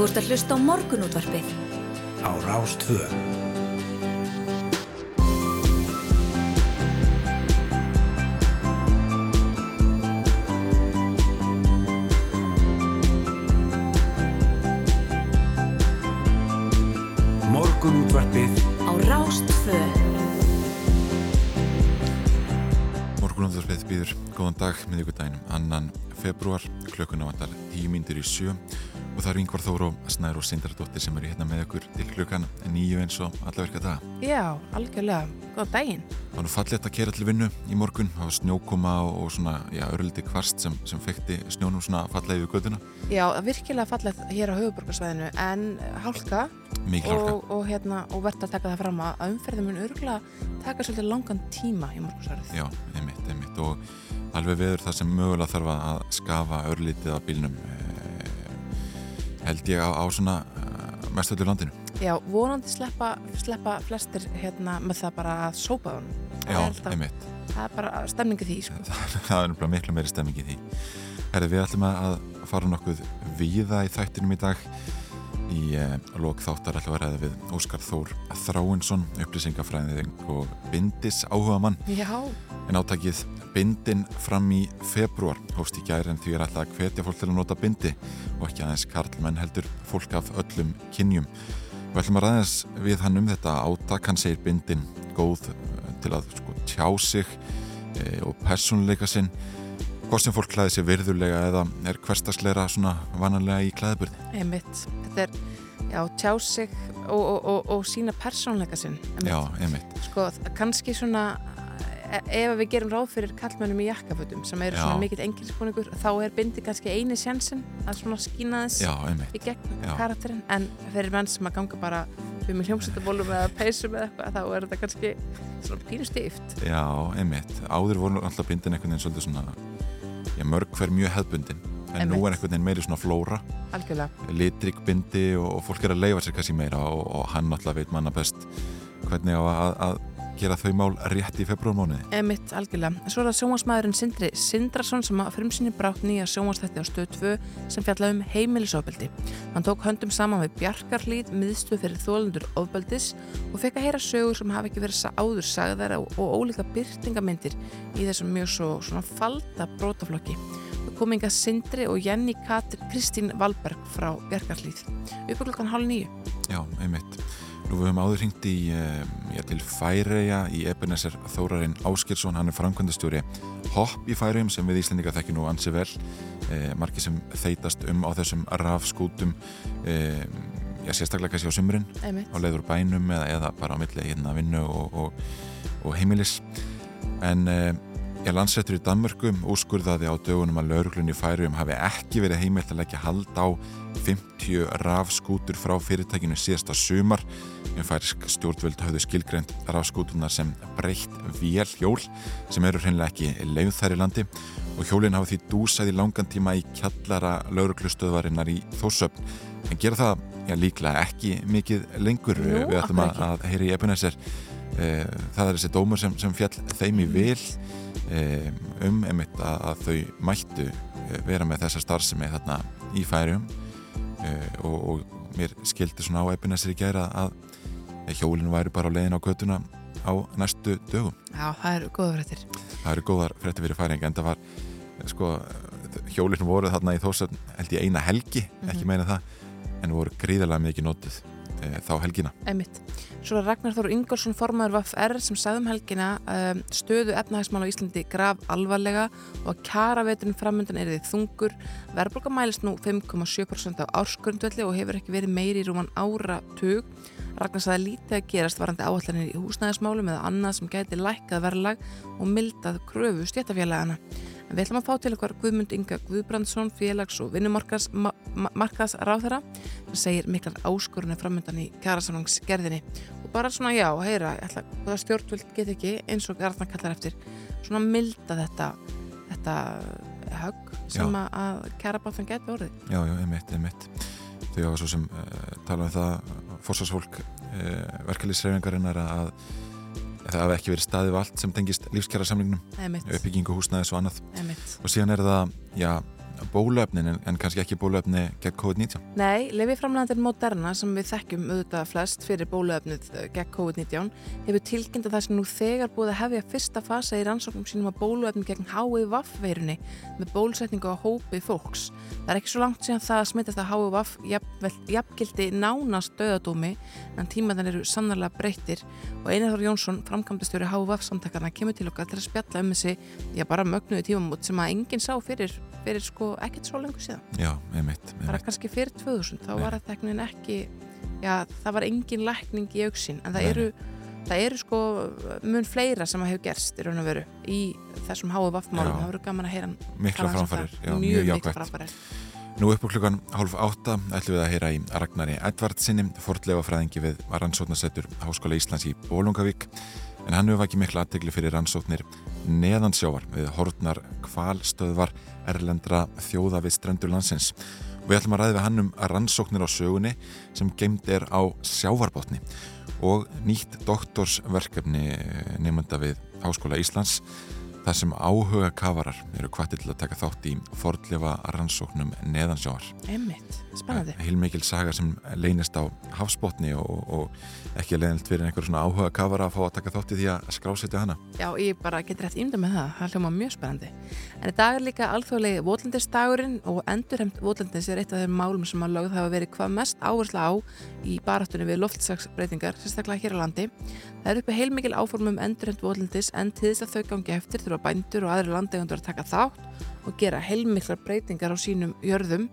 Þú ert að hlusta á morgunútvarpið. Á Rástvö. Morgunútvarpið Á Rástvö. Morgunúðarfið býður góðan dag miðvíkudaginn annan februar klukkuna vantar 10 mínútur í sjö og það er yngvar Þóru og Snær og Sindardóttir sem eru hérna með okkur til klukkan nýju eins og allaverka dag. Já, algjörlega. Góð daginn. Það var nú fallegt að kera til vinnu í morgun, það var snjókoma og, svona, já, örliti kvast sem, sem fekti snjónum svona fallega yfir göduna. Já, virkilega fallegt hér á höfuborgarsvæðinu en hálka Mikið hálka. og, og, hérna, og verðt að taka það fram að umferðum mun örgulega taka svolítið langan tíma í morgunsværið. Já, einmitt, einmitt og alveg veður það sem mögulega þarf að skafa örlítið af bílnum eh, held ég á, á svona eh, mestöldu landinu. Já, vonandi sleppa, sleppa flestir hérna með það bara að sópa honum. Já, Það einmitt. Það er bara stemningi því, sko. það er náttúrulega miklu meiri stemming í því Herri, við ætlum að fara nokkuð víða í þættinum í dag í eh, lok þáttar við að ræða við Óskar Þór Þráinsson upplýsingafræðing og bindis áhuga mann Já, en átakið bindin fram í februar hófst í gæri en því er alltaf að hvetja fólk til að nota bindi og ekki aðeins karlmenn heldur fólk af öllum kynjum. Við ætlum að ræðast við hann um þetta átak, hann segir bindin góð eh, til að sko, tjá sig e, og persónuleika sinn hvort sem fólk klæði sér virðulega eða er hverstasleira svona vanalega í klæðburði. einmitt. Þetta er, já, tjá sig og, og, og, og sína persónleika sinn. einmitt. Já, einmitt. Sko, kannski svona e- ef við gerum ráð fyrir kallmönnum í jakkafötum sem eru Já. svona mikill engilsbúningur þá er bindi kannski eini sjansinn að svona skína þess í gegn karakterinn en fyrir menn sem að ganga bara um í hljómsveitabólum eða peysum eða eitthvað þá er þetta kannski svona pínu stíft Já, einmitt. Áður voru alltaf bindin einhvern veginn svolítið svona já, mörg hver mjög hefðbundin. En nú Einmitt. er einhvern veginn meiri svona flóra. Algjörlega. Litrik bindi og, og fólk er að leifa sér kannski meira og, og hann alltaf veit manna best hvernig á að, að gera þau mál rétt í februarmónuði. Emitt, algjörlega. Svo er það sjónvarsmaðurinn Sindri Sindrason sem að frumsýni brátt nýja sjónvarsþætti á stöð 2 sem fjallaði um heimilisofbeldi. Hann tók höndum saman við Bjarkarlíð, miðstöð fyrir þólendur ofbeldis og fekk að heyra sögur sem hafi ekki verið áður sagðar og, ólíka byrtingamindir í þessum mjög svo svona falda brótaflokki. Það kom inga Sindri og Jenny Katr Kristín Valberg frá Bjarkarlíð. Upp á klokkan hálf nýju. Já, einmitt. Nú við höfum áður hringt í, já, til Færeja í Ebenezer Þórarinn Áskirsson, hann er framkvæmdastjóri hopp í Færejum sem við Íslendinga þekki nú ansi vel, eh, margir sem þeitast um á þessum rafskútum, eh, já, sérstaklega kannski á Emitt. á leiður bænum eða, eða bara á milli hérna vinnu og, og, og heimilis. En eh, ég landsrættur í Danmörku úrskurðaði á dögunum að lauruglunni í Færejum hafi ekki verið heimilt að leggja hald á 50 rafskútur frá fyrirtækinu síðasta sumar. En færisk stjórnvöld hafðu skilgreint rafskútunar sem breytt vélhjól sem eru hreinlega ekki leið þær í landi. Og hjólinn hafa því dúsað í langan tíma í kjallara lauruglustöðvarinnar í Þórsöfn en gera það já, líklega ekki mikið lengur. Nú, við ætlum að, að heyra í Ebenezer. E, það er þessi dómur sem, sem fjall þeim í vil e, um einmitt að, að þau mættu e, vera með þessa starfsemi þarna í færium og, og mér skildi svona á Ebenezer í gæra að hjólinn væri bara á leiðin á götuna á næstu dögum. Já, það er góða fréttir. Það eru góðar frétti fyrir færing en það var, sko, hjólinn voru þarna í þósað held ég eina helgi, ekki meina það en voru gríðarlega mikið notuð e, þá helgina. Einmitt. Svo Ragnar Þór Ingolson formaður VFR sem sagði um helgina um, stöðu efnahagsmála á Íslandi graf alvarlega og að kjaraveturinn framöndan er því þungur. Verðbólka mælist nú 5,7% af ársgrundvelli og hefur ekki verið meiri í rúman áratug. Ragnar sagði lítið að gerast varandi áallanir í húsnæðismálum eða annað sem gæti lækkað verðlag og mildað kröfu stjættafélagana. En við ætlum að fá til okkar Guðmund Inga Guðbrandsson, félags- og vinnumarkaðs ráðherra sem segir miklar áskorunni framöndan í kjærasamlangsgerðinni og bara svona já, heyra, ætla, það stjórnvöld get ekki eins og Garðan kallar eftir svona milda þetta þetta högg sem Já. að, kjærabáttan geti orðið. Já, já, einmitt, einmitt. Þau hafa svo sem uh, tala um það fórsvarsfólk uh, verkefliðsreifingarinnar að það hafi ekki verið staðið allt sem tengist lífskjara samlingnum, uppbyggingu húsnæðis og annað einmitt. og síðan er það, já, bólöfnin en, en kannski ekki bólöfni gegn COVID-19. Nei, lefiframlæðandir Moderna sem við þekkjum auðvitað flest fyrir bólöfnið gegn COVID-19 hefur tilkynnt að það sem nú þegar búið að hefja fyrsta fasa í rannsóknum sínum að bólöfni gegn HIV-veirunni með bólusetningu á hópi fólks. Það er ekki svo langt síðan það að smittast að HIV jafngildi nánast döðadómi en tímaðan eru sannarlega breyttir og Einarþór Jónsson, framkvæmdastjóri HIV samtakarna, kemur til okkar til að spjalla um þessi, já bara mögnuði tímamót sem að enginn sá fyrir, fyrir sko ekkert svo lengur síðan. Já, einmitt. Það er kannski fyrir 2000, þá Nei. var það teknin ekki, já það var engin lækning í auksin, en það Nei. eru, það eru sko mun fleira sem að hefur gerst í raun og veru í þessum háu vaffmálum, það voru gaman að heyra mikla framfærir, já, mjög, mikla framfærir. Nú upp á klukkan hálf átta ætlum við að heyra í Ragnari Edvardsinni, fordlega fræðingi við rannsóknarsettur Háskóla Íslands í Bólungavík en hann hefur ekki mikla aðtegli fyrir rannsóknir neðansjávar við hortnar kvalstöðvar erlendra þjóða við strendur landsins. Og við ætlum að ræði við hann um rannsóknir á sögunni sem gemd er á sjávarbótni og nýtt doktorsverkefni nefnda við Háskóla Íslands þar sem áhuga kafarar eru hvatið til að taka þátt í fordlefa rannsóknum neðansjáar. Emmitt, spennandi. Hilmikil saga sem leynist á hafsbótni og, og ekki leðilt fyrir einhver svona áhuga kafara að fá að taka þátt í því að skrásetja hana. Já, ég bara get rétt ímda með það. Það hljóma mjög spennandi. En í dag er líka alþjóðlegi votlandistagurinn og endurheimt votlandis er eitt af þeim málum sem að lögð hafa verið hvað mest áhersla á í baráttunni við loftsagsbreytingar, sérstaklega hér á landi. Það er uppi heilmikil áformum endurheimt votlandis en til þess að þau gangi eftir þurfa bændur og aðri landegundur að taka þátt og gera heilmiklar breytingar á sínum jörðum.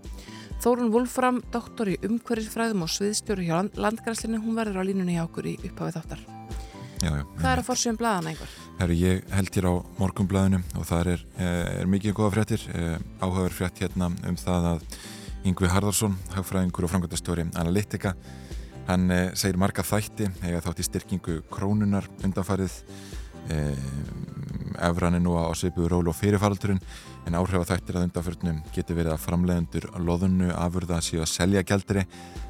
Þórun Wolfram, doktor í umhverfisfræðum og sviðstjóru hjá landgræslinu, hún verður á línunni hjá okkur í upphafið þáttar. Já, já, það er að fórsum blaðan einhver. Herru, ég held hér á morgumblaðinu og það er, eh, er mikið goða fréttir, eh, áhugaver frétt hérna um það að Yngvi Harðarsson, hagfræðingur og framkvæmdastjóri Analytica, hann eh, segir marga þætti, hega þátt í styrkingu krónunar undanfarið efran er nú á svipu ról og fyrirfaldurinn en áhrif að þættir að undanförnum getur verið að framleiðendur loðunnu afurða síðan að selja gældri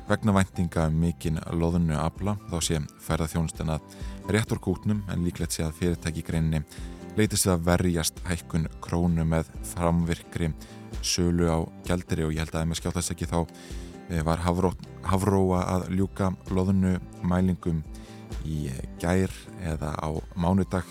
vegna væntinga um mikinn loðunnu afla þá sé ferðarþjónustan að rétt úr kútnum en líklegt sé að fyrirtæki greinni leytist að verjast hækkun krónu með framvirkri sölu á gældri og ég held að ef maður skjáttast ekki þá eh, var Havró, Havróa að ljúka loðunnu mælingum í gær eða á mánudag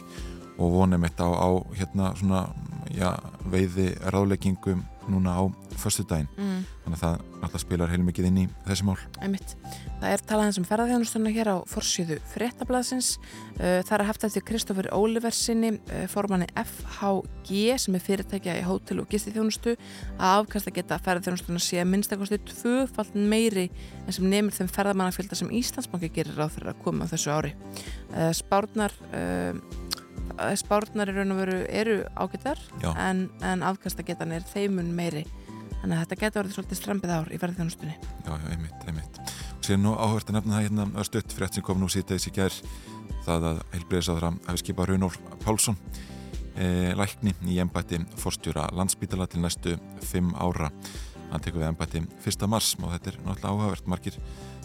og vonum þetta á, á hérna svona já, veiði ráðleggingum núna á förstu daginn mm. þannig að það alltaf spilar heilmikið inn í þessi mál Einmitt. Það er talað eins um ferðarþjónustunna hér á forsjöðu fréttablasins uh, það er haft eftir Kristófur Óliversinni uh, formanni FHG sem er fyrirtækja í hótel og gistiþjónustu að afkast að geta ferðarþjónustunna sé minnstakosti tvöfald meiri en sem nefnir þeim ferðarmannafjölda sem Íslandsbanki gerir ráð fyrir að koma þessu ári uh, Spárnar spárnar eru, eru ágættar en, en afkastagetan er þeimun meiri. Þannig að þetta getur verið svolítið strempið ár í verðþjónustunni Já, já, einmitt, einmitt. Og sér nú áhört að nefna það hérna að stutt frétt sem kom nú síðan þessi ger það að heilbreyðisáðra hafi skipað Runór Pálsson e, lækni í ennbætti forstjóra landsbítala til næstu fimm ára. Hann tekur við ennbætti fyrsta mars og þetta er náttúrulega áhugavert. Margir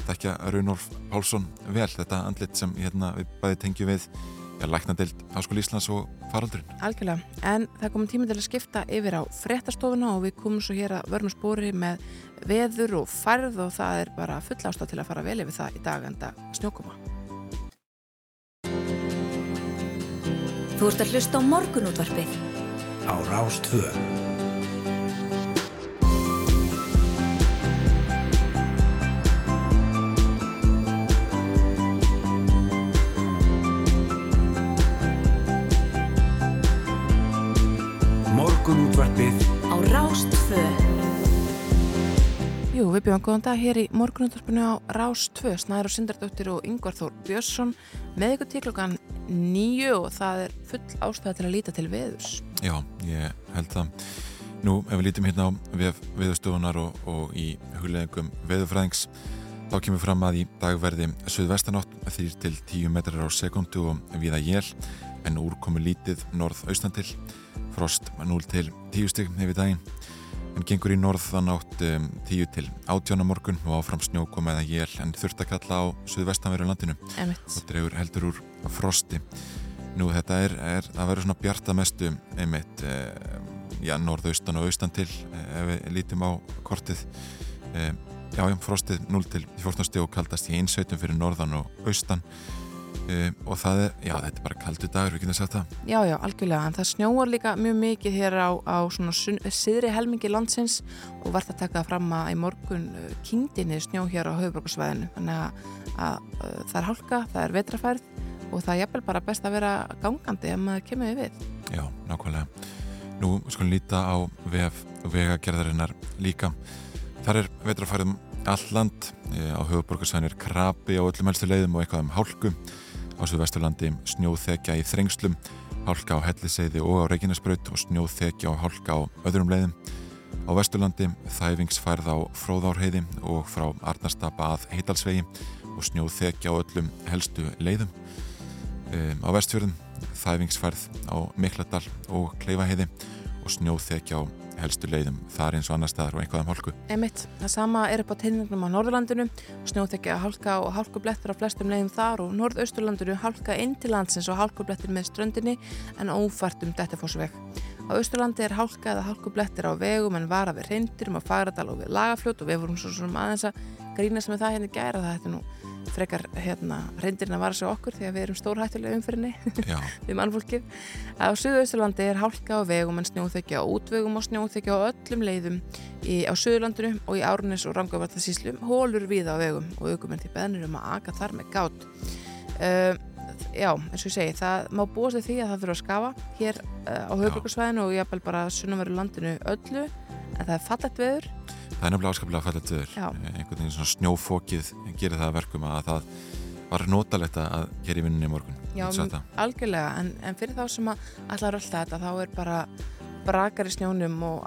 þekkja Runór Pálsson vel þetta andlit sem hérna, við bæði tengjum við læknadeild Háskóli Íslands og faraldurinn. Algjörlega, en það komum tíma til að skipta yfir á fréttastofuna og við komum svo hér að vörnum spóri með veður og færð og það er bara full ástað til að fara vel yfir það í dag en það snjókuma. Þú ert að hlusta á morgunútvarpið á Rástvöð. Rástfö Jú, við bjóðum góðan dag hér í morgunútvarpinu á Rástfö Snæður og Sindardóttir og Yngvar Þór Björnsson með ykkur til klokkan nýju og það er full ástæða til að líta til veðurs. Já, ég held það. Nú, ef við lítum hérna á veðustofunar og, og í hugleðingum veðufræðings þá kemur fram að í dagverði söðvestanátt þýr til 10 metrar á sekundu og viða jél en úrkomi lítið norð-austantil. Frost 0 til 10 stygg yfir daginn en gengur í norð þann átt um, 10 til 18 morgun og áfram snjókom eða jél en þurft að kalla á suðvestanveru landinu. Einmitt. og drefur heldur úr frosti. Nú þetta er, er að vera svona bjarta mestu einmitt eh, já, norðaustan og austan til ef við lítum á kortið. Já, já, frostið 0 til 14 stíð og kaldast í einsveitum fyrir norðan og austan Um, og það er, já þetta er bara kaldu dagur við getum sagt það. Já, já, algjörlega en það snjóar líka mjög mikið hér á, á svona siðri helmingi landsins og verður að taka fram að í morgun uh, kingdini snjó hér á höfuborgarsvæðinu þannig að, að, að uh, það er hálka, það er vetrafærð og það er jafnvel bara best að vera gangandi ef maður kemur við. Já, nákvæmlega. Nú skulum líta á vef, vegagerðarinnar líka. Þar er vetrafærðum alland eh, á höfuborgarsvæðinu er krabi á öllum helstu leiðum og eitthvað um hálku á Suðvesturlandi snjóþekja í þrengslum, hálka á helliseiði og á Reykjanesbraut og snjóþekja og hálka á öðrum leiðum. Á Vesturlandi þæfingsfærð á Fróðárheiði og frá Arnarstapa að Heitalsvegi og snjóþekja á öllum helstu leiðum. Um, á Vestfjörðum þæfingsfærð á Mikladal og Kleifaheiði og snjóþekja á helstu leiðum þar eins og annar staðar og einhverjum hálku. Emitt, það sama er upp á tegningnum á Norðurlandinu, snjóþekja hálka og hálkublettur á flestum leiðum þar og Norðausturlandinu hálka inn til landsins og hálkublettur með ströndinni en ófært um Dettifossveg. Á Austurlandi er hálka eða hálkublettir á vegum en vara við reyndirum á Fagradal og við Lagafljót og við vorum svo svona aðeins að grína sem það hérna gæra það þetta nú frekar hérna, reyndirinn að vara sig okkur því að við erum stórhættulega umfyrinni við mannfólkið. Á Suðausturlandi er hálka á vegum en snjóþekja á útvegum og snjóþekja á öllum leiðum í, á Suðurlandinu og í Árnes og Rangavartasíslum hólur við á vegum og aukumenn til beðnir um að aka þar með gát. Uh, já, eins og ég segi, það má búast því að það fyrir að skafa hér uh, á höfbrukarsvæðinu og jápil bara sunnumveru landinu öllu en það er fallett veður Það er nefnilega áskaplega fællið töður. Einhvern veginn svona snjófókið gerir það verkum að það var notalegt að gera í vinninni í morgun. Já, algjörlega, en, en fyrir þá sem að allar alltaf þetta, þá er bara brakar í snjónum og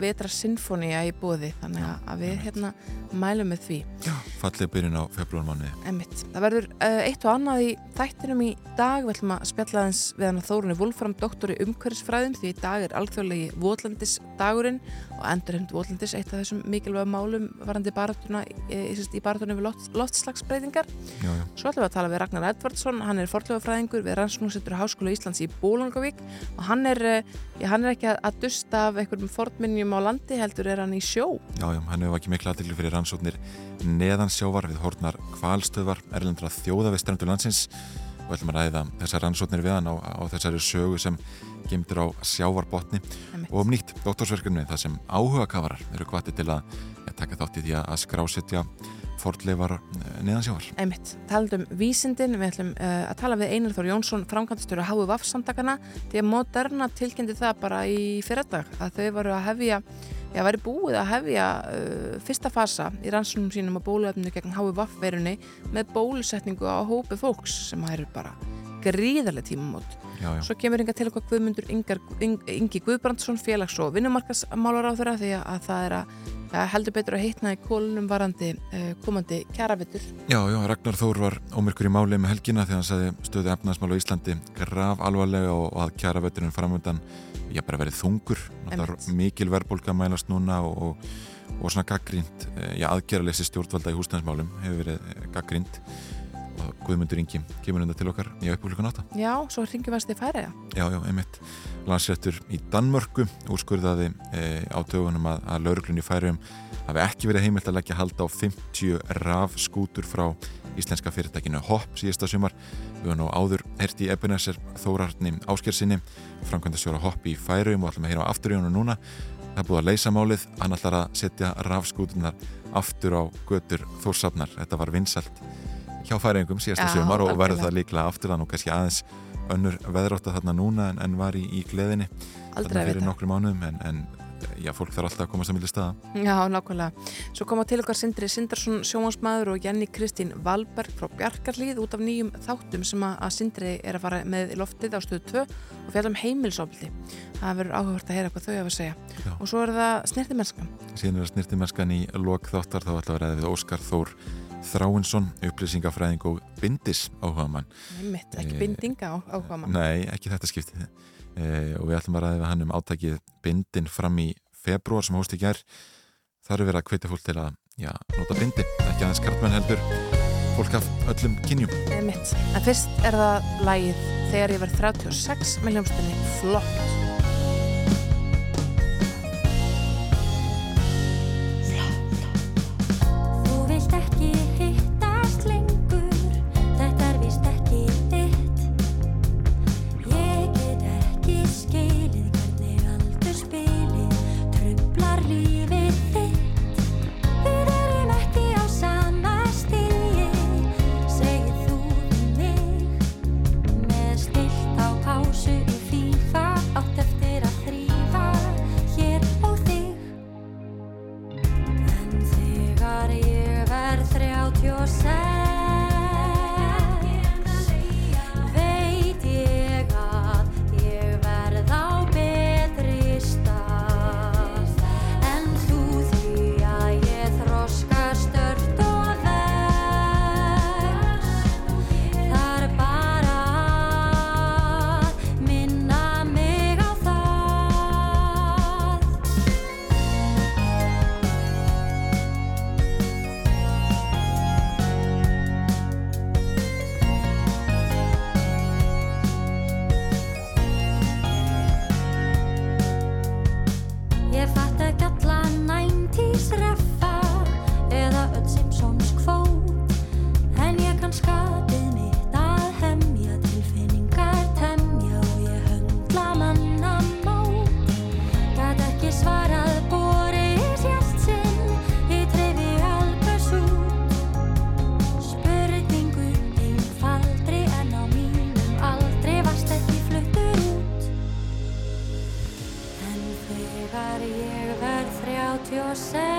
vetra sinfónia í bóði þannig að við hérna mælum með því. Já, fallið byrjun á februarmanni Emmitt, það verður uh, eitt og annað í þættinum í dag, við ætlum að spjalla þess við hann að Þórunni Wolfram, doktor í umhverfisfræðum því í dag er alþjóðlegi Votlandis dagurinn og endurhend Votlandis eitt af þessum mikilvæga málum varandi baratuna, í, í baratunum við loft, loftslagsbreytingar. Svo ætlum við að tala við Ragnar Edvardsson, hann er fortlöfafræðingur við Rannsóknarsettur Háskóla Íslands í Bólangavík og hann er, eh, já, hann er ekki að, að dusta af einhverjum fornminnjum á landi heldur er hann í sjó. Já, já, hann hefur ekki miklu aðdeglu fyrir rannsóknir neðan sjóvar við hortnar kvalstöðvar erlendra þjóða við strendur landsins. Og ætlum að ræða þessar rannsóknir við hann á, á þessari sögu sem gemdur á sjávarbotni. Og um nýtt doktorsverkefni það sem áhuga kafarar eru hvati til að, að taka þátt í því að skrásetja fordleifar eh, neðansjávar. Einmitt, talandum vísindin, við ætlum uh, að tala við Einar Þór Jónsson, framkvæmstöru Háu Vaff-samtakana, því að Moderna tilkendi það bara í fyrirdag að þau varu að hefja, já, væri búið að hefja uh, fyrsta fasa í rannsónum sínum á bóluöfnu gegn Háu Vaff-verunni með bólusetningu á hópi fólks sem hægur bara gríðarlega tímamót. Já, já. Svo kemur yngar til okkar Guðmundur Ingi Guðbrandsson félags- og vinnumarkasmálar á þeirra því að það er að ja, heldur betur að heitna í kólunum varandi uh, komandi kjaravitur. Já, já, Ragnar Þór var ómyrkur í máli með helgina þegar hann sagði stöðu efnaðsmála í Íslandi graf alvarlega og, og að kjaraviturinn framöndan já, bara verið þungur mikil verðbólka mælast núna og, og, og svona gaggrínt eh, já, aðgerralessi stjórnvalda í húsnæðismálum hefur verið eh, gaggrínt og Guðmundur Ingi kemur undan til okkar í uppbúrleikan átta. Já, svo ringjum við að færa það. Já, já, einmitt. Landsrættur í Danmörku úrskurðaði e, á tögunum að, að lauruglunni færium hafi ekki verið heimilt að leggja halda á 50 raf skútur frá íslenska fyrirtækinu Hopp síðasta sumar. Við höfum nú áður herti í Ebenezer Þórarni Áskersinni, framkvæmdastjóra Hopp í færium og ætlum að heyra á aftur í honum núna. Það búið að leysa málið, hann ætlar að setja rafskútunar aftur á götur Þórsafnar. Þetta var vinsalt hjá færingum síðasta sumar og verður það líklega aftur þannig kannski aðeins önnur veðrótta þarna núna en, en var í, í gleðinni. Þarna fyrir nokkru mánuðum en, en já, fólk þarf alltaf að komast að milja staða. Já, nákvæmlega. Svo koma til okkar Sindri Sindarsson sjóhansmaður og Jenny Kristín Valberg frá Bjarkarlíð út af nýjum þáttum sem að Sindri er að fara með loftið á stöðu 2 og fjalla um heimilsofldi það verður áhugavert að heyra hvað þau hafa að segja. Já. og svo er það snirtimennskan Síðan er það snirtimennskan í lok þáttar þá ætla að ræða við Óskar Þór Þráinsson, upplýsingafræðing og bindis áhuga mann. Nei mitt, ekki bindinga áhuga mann. Nei, ekki þetta skiptið. E, og við ætlum að ræða við hann um átækið bindin fram í februar sem hóst í gerð. Það eru verið að kveita fólk til að já, nota bindi, ekki aðeins kartmenn heldur fólk af öllum kynjum. Nei mitt, en fyrst er það lægið þegar ég verð 36 miljónstunni flott. yourself. Morgun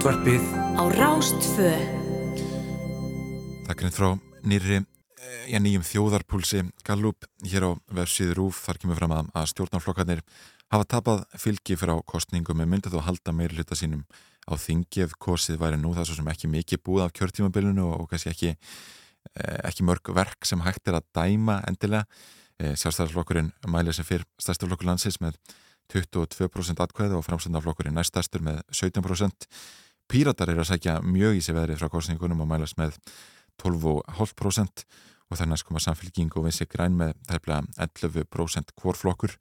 útvarpið. Á Rástfö Það er frá nýri já, nýjum þjóðarpúlsi Gallup hér á vefsíður Rúf þar kemur fram að, að stjórnarflokkarnir hafa tapað fylgi fyrir á kostningum með myndið og halda meiri hluta sínum á þingi ef kosið væri nú. Það svo sem ekki mikið búið af kjörtímabilinu og, og kannski ekki, ekki mörg verk sem hægt er að dæma endilega. Sjálfstæðarflokkurinn mælið sem fyrr stærstaflokkur landsins með 22% atkvæði og framstændaflokkurinn næstastur með 17%. Píratar eru að segja mjög í sig veðrið frá kostningunum og mælast með 12,5% og það er næst koma samfélking og vissi græn með þærflega 11% kvorflokkur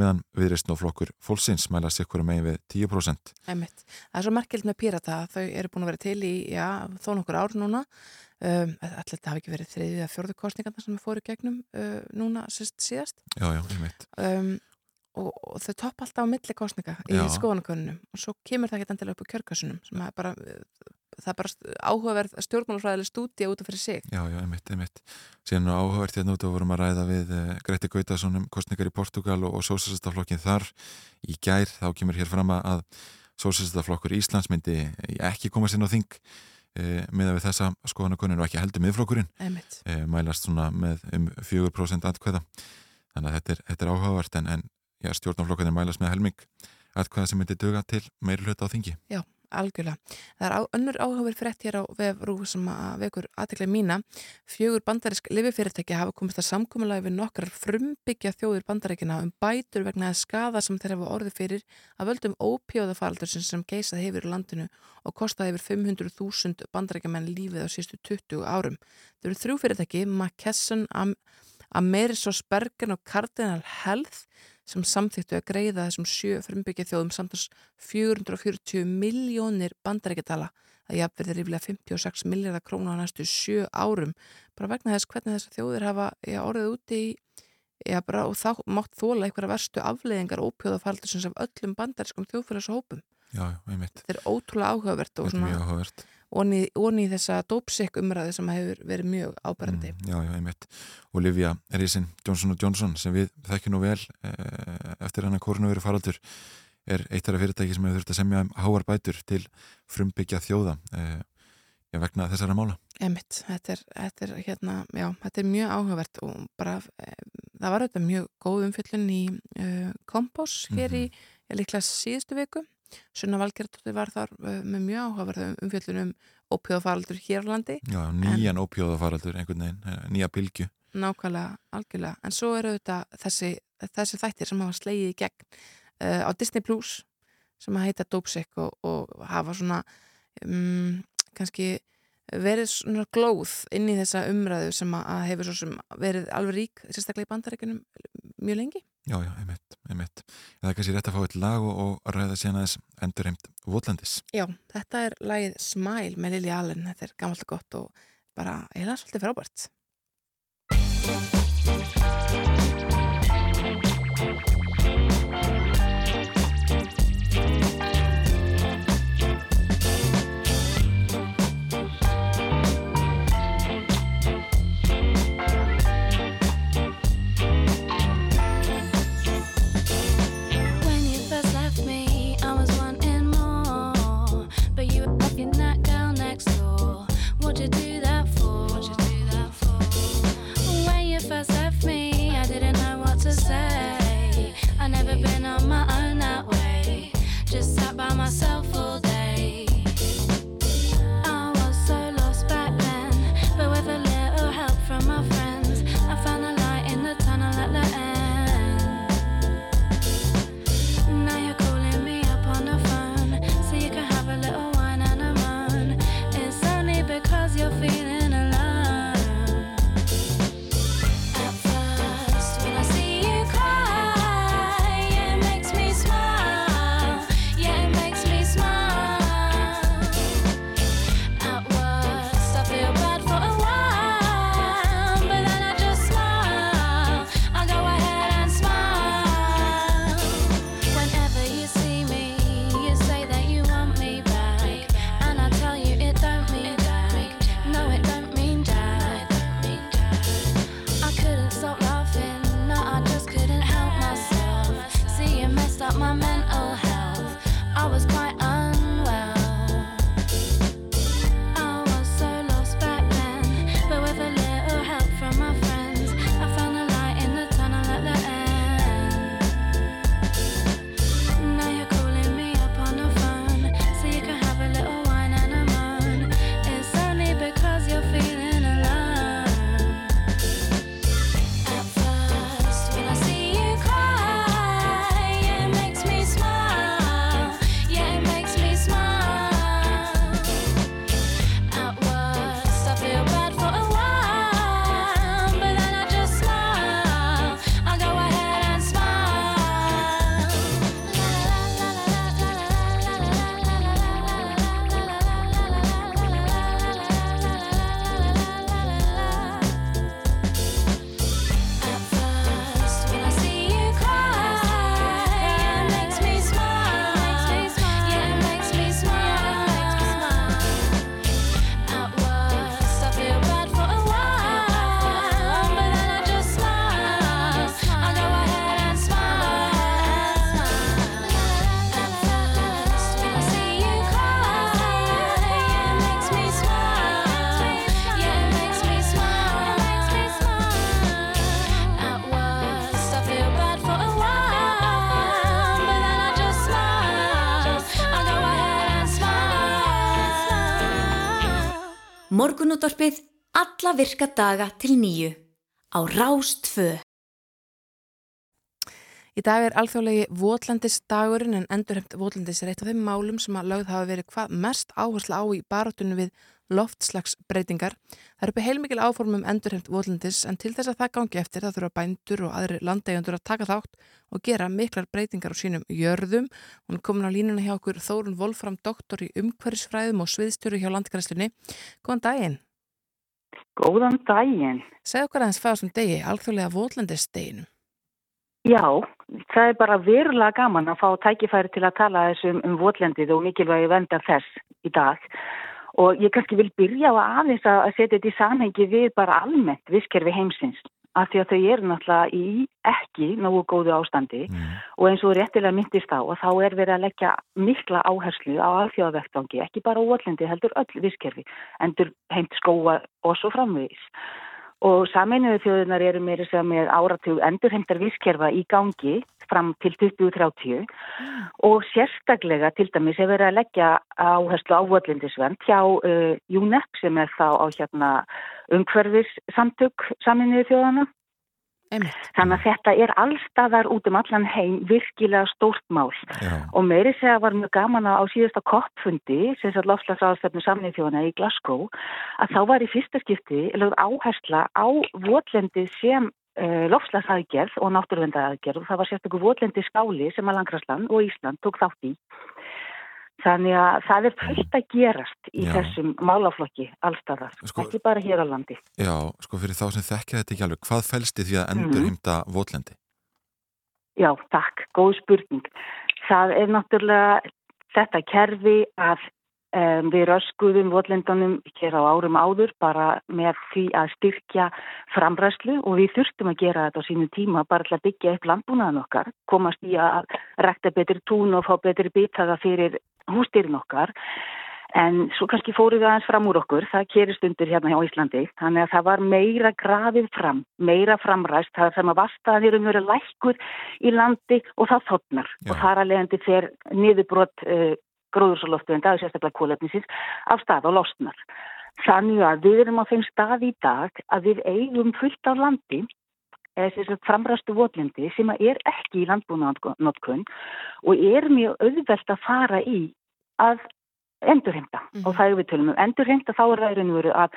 meðan viðrist og flokkur fólksins mælast ykkur megin við 10%. Æmitt. Það er svo merkjöld með pírata þau eru búin að vera til í já, þó nokkur ár núna um, allir þetta hafi ekki verið þriðið að fjörðu kostningarna sem við fóru gegnum uh, núna síðast Já, já, einmitt. Um, og, og þau topp alltaf á milli kostninga í skoðanakonunum og svo kemur það ekki endilega upp á kjörgössunum sem er bara, það er bara áhugaverð stjórnmálafræðileg stúdíja út af fyrir sig. Já, já, einmitt, einmitt. Síðan er áhugavert hérna út og vorum að ræða við uh, Greti Gautason um kostningar í Portugal og, og sósistaflokkin þar. Í gær, þá kemur hér fram að sósistaflokkur Íslands myndi ekki koma sér á þing uh, með að við þessa skoðanakonun og ekki heldur miðflokkurinn uh, mælast svona með um 4% atkvæða. Þannig að þetta er, þetta er áhugavert en, en já, stjórnaflokkarnir mælast með helming að hvaða sem myndi döga til meiri hluta á þingi. Já, algjörlega. Það er á, önnur áhugaverð frétt hér á vefrú sem að vekur aðteklega mína. Fjögur bandarisk lififyrirtæki hafa komist að samkómulagi við nokkrar frumbyggja þjóður bandaríkina um bætur vegna að skada sem þeir hafa orðið fyrir að völdum ópjóðafaldur sem geisað hefur í landinu og kostaði yfir 500.000 bandaríkjaman lífið á sístu 20 árum. Þau eru þrjú fyrirtæki, McKesson, Amerisos Bergen og Cardinal Health sem samþýttu að greiða þessum sjö frumbyggja þjóðum samtans 440 miljónir bandarækjatala að jafnverðir yfirlega 56 miljardar krónu á næstu sjö árum. Bara vegna þess hvernig þessar þjóðir hafa já, orðið úti í já, bara, og þá mátt þóla einhverja verstu afleðingar og ópjóðafaldur sem af öllum bandarískum þjóðfélagshópum Já. Þetta er ótrúlega áhugavert og mjög áhugavert onni í þessa dópsik umræði sem hefur verið mjög ábærandi. Mm, já, já, einmitt. Olivia Erisin Johnson Johnson sem við þekkjum nú vel eh, eftir hann að korunu verið faraldur er eitt af fyrirtæki sem hefur þurft að semja um háar bætur til frumbyggja þjóða eh, vegna þessara mála. Einmitt, þetta er, þetta er, hérna, já, þetta er mjög áhugavert og bara eh, það var auðvitað mjög góð umfyllun í uh, Kompos hér í, ég líklega síðustu viku Sunna Valgerðardóttir var þar uh, með mjög áhugaverða umfyllun um ópjóðafaraldur hér á landi. Já, nýjan ópjóðafaraldur, einhvern veginn, eh, nýja bylgu Nákvæmlega, algjörlega, en svo eru auðvitað þessi, þessi þættir sem hafa slegið í gegn uh, á Disney Plus sem heita Dopesick og, og hafa svona um, kannski verið svona glóð inn í þessa umræðu sem að hefur svo sem verið alveg rík, sérstaklega í bandarækjunum mjög lengi. Já, já, einmitt, einmitt. Það er kannski rétt að fá eitt lag og, og ræða síðan aðeins endurheimt Votlandis. Já, þetta er lagið Smile með Lili Allen, þetta er gammalt og gott og bara eða svolítið frábært. myself Morgunútvarpið alla virka daga til nýju á Rástfö. Í dag er alþjóðlegi Votlandis dagurinn en endurheimt Votlandis er eitt af þeim málum sem að lögð hafa verið hvað mest áherslu á í barátunum við loftslagsbreytingar. Það eru uppi heilmikil áformum endurheimt Votlandis en til þess að það gangi eftir það þurfa bændur og aðri landeigjandur að taka þátt og gera miklar breytingar á sínum jörðum. Hún er komin á línuna hjá okkur Þórun Wolfram, doktor í umhverfisfræðum og sviðstjóru hjá landgræslunni. Góðan daginn. Góðan daginn. Segð okkar aðeins fæðast um degi, alþjóðlega Votlandisdeginu. Já, það er bara verulega gaman að fá tækifæri til að tala þessum um votlendið og mikilvægi venda þess í dag. Og ég kannski vil byrja á aðeins að setja þetta í samhengi við bara almennt viskerfi heimsins. Af því að þau eru náttúrulega í ekki nógu góðu ástandi mm. og eins og réttilega myndist á og þá er verið að leggja mikla áherslu á alþjóðavektvangi, ekki bara votlendi heldur öll viskerfi, endur heimt skóa og svo framvegis. Og saminuðu þjóðunar eru meira sem með áratug endurheimtar vískerfa í gangi fram til 2030 mm. og sérstaklega til dæmis er verið að leggja áherslu ávöldlindisvend hjá uh, UNEP sem er þá á hérna umhverfis samtök saminuðu þjóðana Einmitt. Þannig að þetta er allstaðar út um allan heim virkilega stórt mál Já. og meiri segja var mjög gaman á síðasta koppfundi sem sér lofslagsráðstefnu samnið þjóna í Glasgow að þá var í fyrsta skipti áhersla á votlendi sem uh, lofslagsaðgerð og náttúruvendaðaðgerð og það var sérstaklega votlendi skáli sem að Langrasland og Ísland tók þátt í Þannig að það er fullt að gerast í Já. þessum málaflokki allstaðar, Sko- ekki bara hér á landi. Já, sko fyrir þá sem þekkja þetta ekki alveg, hvað fælst í því að endur heimta votlendi? Já, takk, góð spurning. Það er náttúrulega þetta kerfi að um, við röskuðum votlendunum hér á árum áður bara með því að styrkja framræslu og við þurftum að gera þetta á sínu tíma bara til að byggja upp landbúnaðan okkar, komast í að rekta betri tún og fá betri bitaða fyrir hústýrin okkar. En svo kannski fóruð við aðeins fram úr okkur, það kerist undir hérna hjá Íslandi, þannig að það var meira grafið fram, meira framræst, það sem að vastaðir um verið lækkur í landi og það þotnar Já. og þar að leiðandi þeir niðurbrot uh, gróðursaloftu en það er sérstaklega kólefnisins af stað og losnar. Þannig að við erum á þeim stað í dag að við eigum fullt af landi eða framræstu votlindi sem að er ekki í landbúnaðnotkun og er mjög auðvelt að fara í að endurheimta Mhm. og það er við tölum um endurheimta þá er það í raun og veru að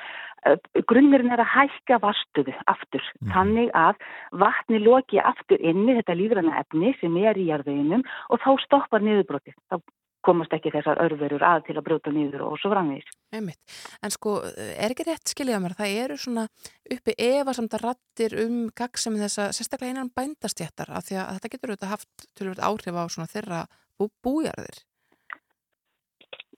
uh, grunnurinn er að hækka vastuðu aftur Mhm. þannig að vatni loki aftur inni þetta lífræna efni sem er í jarðveginum og þá stoppar niðurbrotið þá komast ekki þessar örverur að til að brjóta niður og svo. Einmitt. En sko, er ekki rétt skiljaða mér, það eru svona uppi efasamta rattir um gaggsemi þessa sérstaklega einan bændastjættar af því að þetta getur auðvitað haft tölvöld áhrif á svona þeirra bú, bújarðir.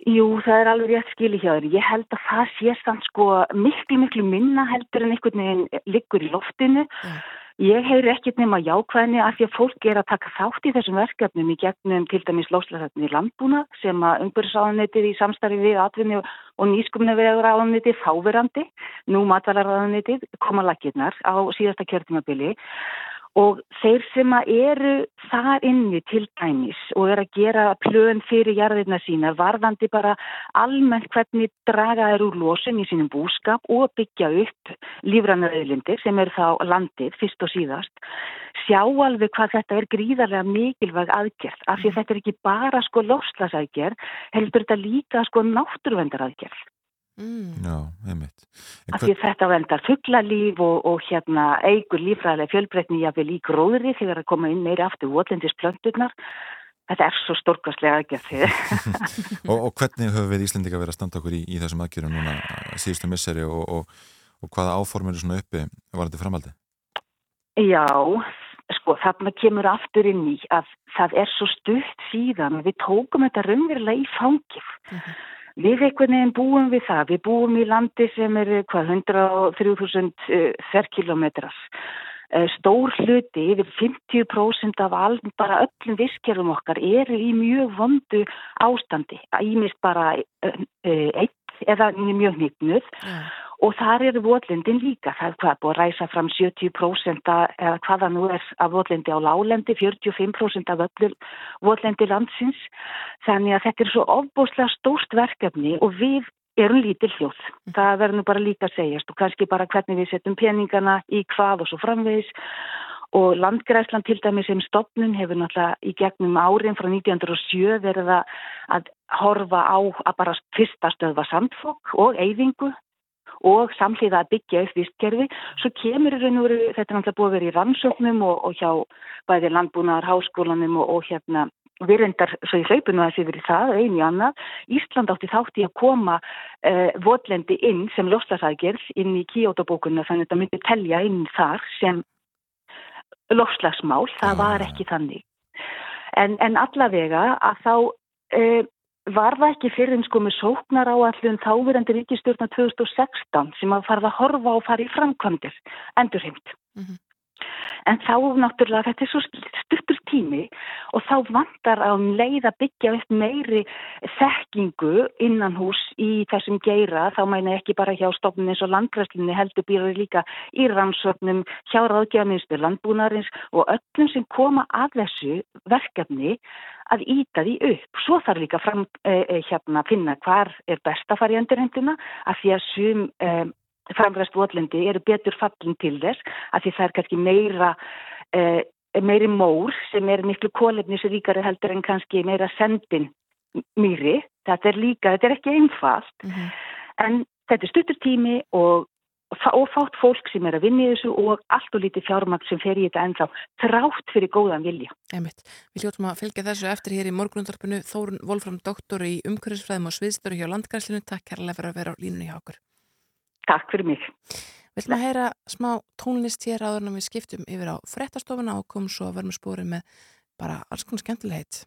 Jú, það er alveg rétt þér. Ég held að það sé samt sko miklu, miklu minna heldur en einhvern veginn liggur í loftinu. Já. Ég heyri ekkert nema jákvæðinni af því að fólk er að taka þátt í þessum verkefnum í gegnum til dæmis lóslæðarni í landbúna sem að umbyrðsáðanetið í samstarfi við atvinni og nýskumna veðuráðanetið fáverandi, nú matvalarráðanetið koma lakirnar á síðasta kjörtumabili og þeir sem eru þar inni til dæmis og er að gera plön fyrir jarðirna sína varðandi bara almennt hvernig draga er úr losun í sínum búskap og byggja upp lífrannaðilindir sem er þá landið fyrst og síðast sjá alveg hvað þetta er gríðarlega mikilvæg aðgerð. Af því að þetta er ekki bara sko lofslasaðgerð heldur þetta líka sko náttúruvendaraðgerð Mm. Já, einmitt. En að þetta vendar fugglalíf og, og hérna eigur lífræðilega fjölbreytni jáfnvel í gróðri þegar að koma inn meiri aftur votlendisplönturnar. Þetta er svo stórkastlega aðgerð. og, og hvernig höfum við Íslendinga verið að standa okkur í, í þessum aðgjörum núna síðustu misseri og, og, og hvaða áformur er svona uppi var þetta framhaldi? Já, sko þarna kemur aftur inn í að það er svo stutt síðan við tókum þetta raunverulega í fangif. Við einhvern veginn búum við það, við búum í landi sem er hvað 103.000 ferkilometrar. Eh, Stór hluti, yfir 50% af all, bara öllum visskerum okkar eru í mjög vondu ástandi. Ímist bara eh, eh, eitt eða mjög nýtnuð Já. Og þar eru votlendin líka. Það er hvað búið að ræsa fram 70% að- eða hvaða nú er af votlendi á lálendi, 45% af öllu votlendi landsins. Þannig að þetta er svo ofbúslega stórt verkefni og við erum lítil hljóð. Það verður nú bara líka að segjast og kannski bara hvernig við setjum peningana í hvað og svo framvegis og landgræslan til dæmis sem stopnun hefur náttúrulega í gegnum árin frá 1907 verið að, að horfa á að bara fyrsta stöðva sandfokk og eyðingu og samhliða að byggja upp vistkerfi, svo kemur í raun og veru, þetta er náttúrulega búið að vera í rannsóknum og, og hjá bæði landbúnaðar háskólanum og, og hérna virðendar, svo ég hlaupi nú að þessi verið það, einu í annað, Ísland átti þátt í að koma uh, votlendi inn sem lofslagsækjörð inn í Kyoto-bókunna þannig að þetta myndi telja inn þar sem lofslagsmál, það Já. var ekki þannig. En, en allavega að þá uh, var það ekki fyrir en sko með sóknar á allum þáverandi ríkistjórna 2016 sem að farða að horfa og fara í framkvæmdir, endurheimt. Mhm. En þá náttúrulega þetta er svo stuttur tími og þá vantar á um leið að byggja upp meiri þekkingu innan hús í þessum geira, þá mæna ekki bara hjá stofnun eins og landgræslinni heldur býrur líka í rannsóknum hjá ráðgjámiðstur landbúnaðarins og öllum sem koma að þessu verkefni að íta því upp. Svo þarf líka fram, eh, eh hérna, að finna hvar er best að fara í endurhenduna af því að sum eh, framræst votlendi eru betur fallin til þess af því það er kannski meira eh, meiri mór sem er miklu kólefnisríkari heldur en kannski meira sendin mýri. Þetta er líka, þetta er ekki einfalt mm -hmm. en þetta er stuttur tími og og fátt fólk sem er að vinna í þessu og allt og lítið fjármakt sem fer í þetta ennþá þrátt fyrir góðan vilja. Einmitt. Við hljóttum að fylgja þessu eftir hér í morgunundarpinu Þórun Volfram, doktor í umhverfisfræðum og sviðstöru hjá Landgræslinu. Takk kærlega fyrir að vera á línunni hjá okkur. Takk fyrir mig. Við ætlum að heyra smá tónlist hér áður en við skiptum yfir á frettastofuna og komum svo að verðum spórið með bara alls konar skemmtilegheit.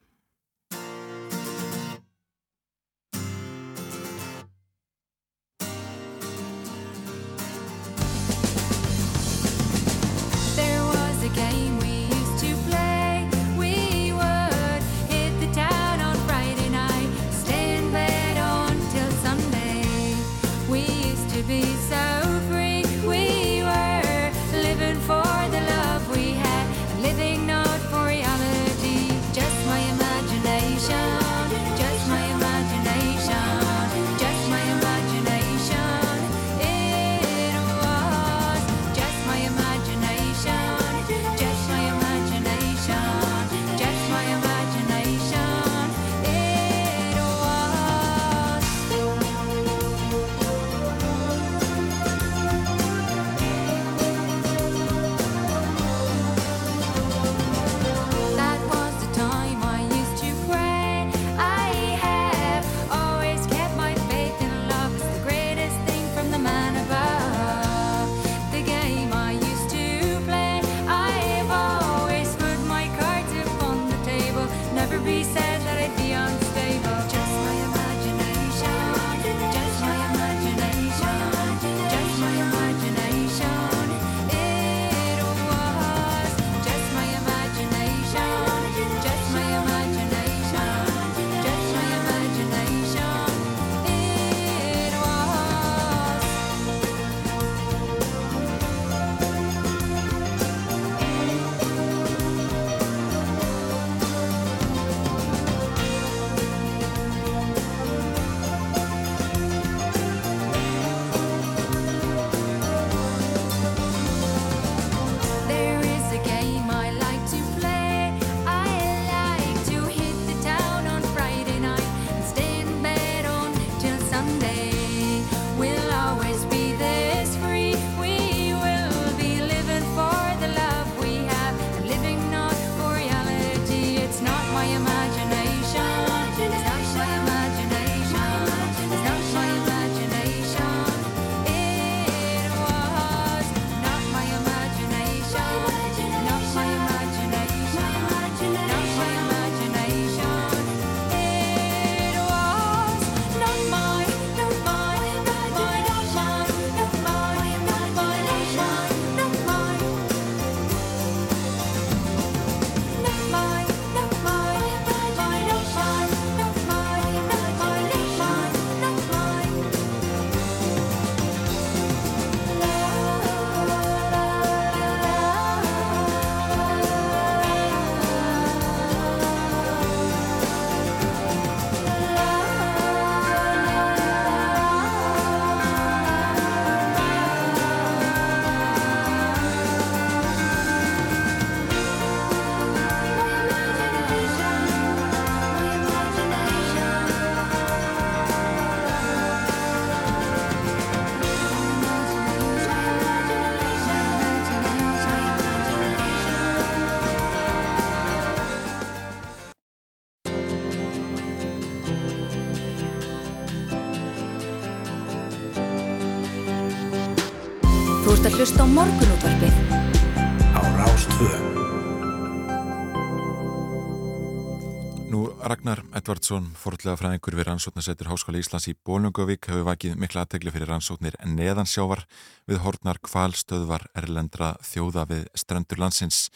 Edvardsson, forðlega fræðingur við rannsóknarsettur Háskóla Íslands í Bólungavík hefur vakið mikla aðtegli fyrir rannsóknir neðansjávar við hornar kvalstöðvar erlendra þjóða við strendur landsins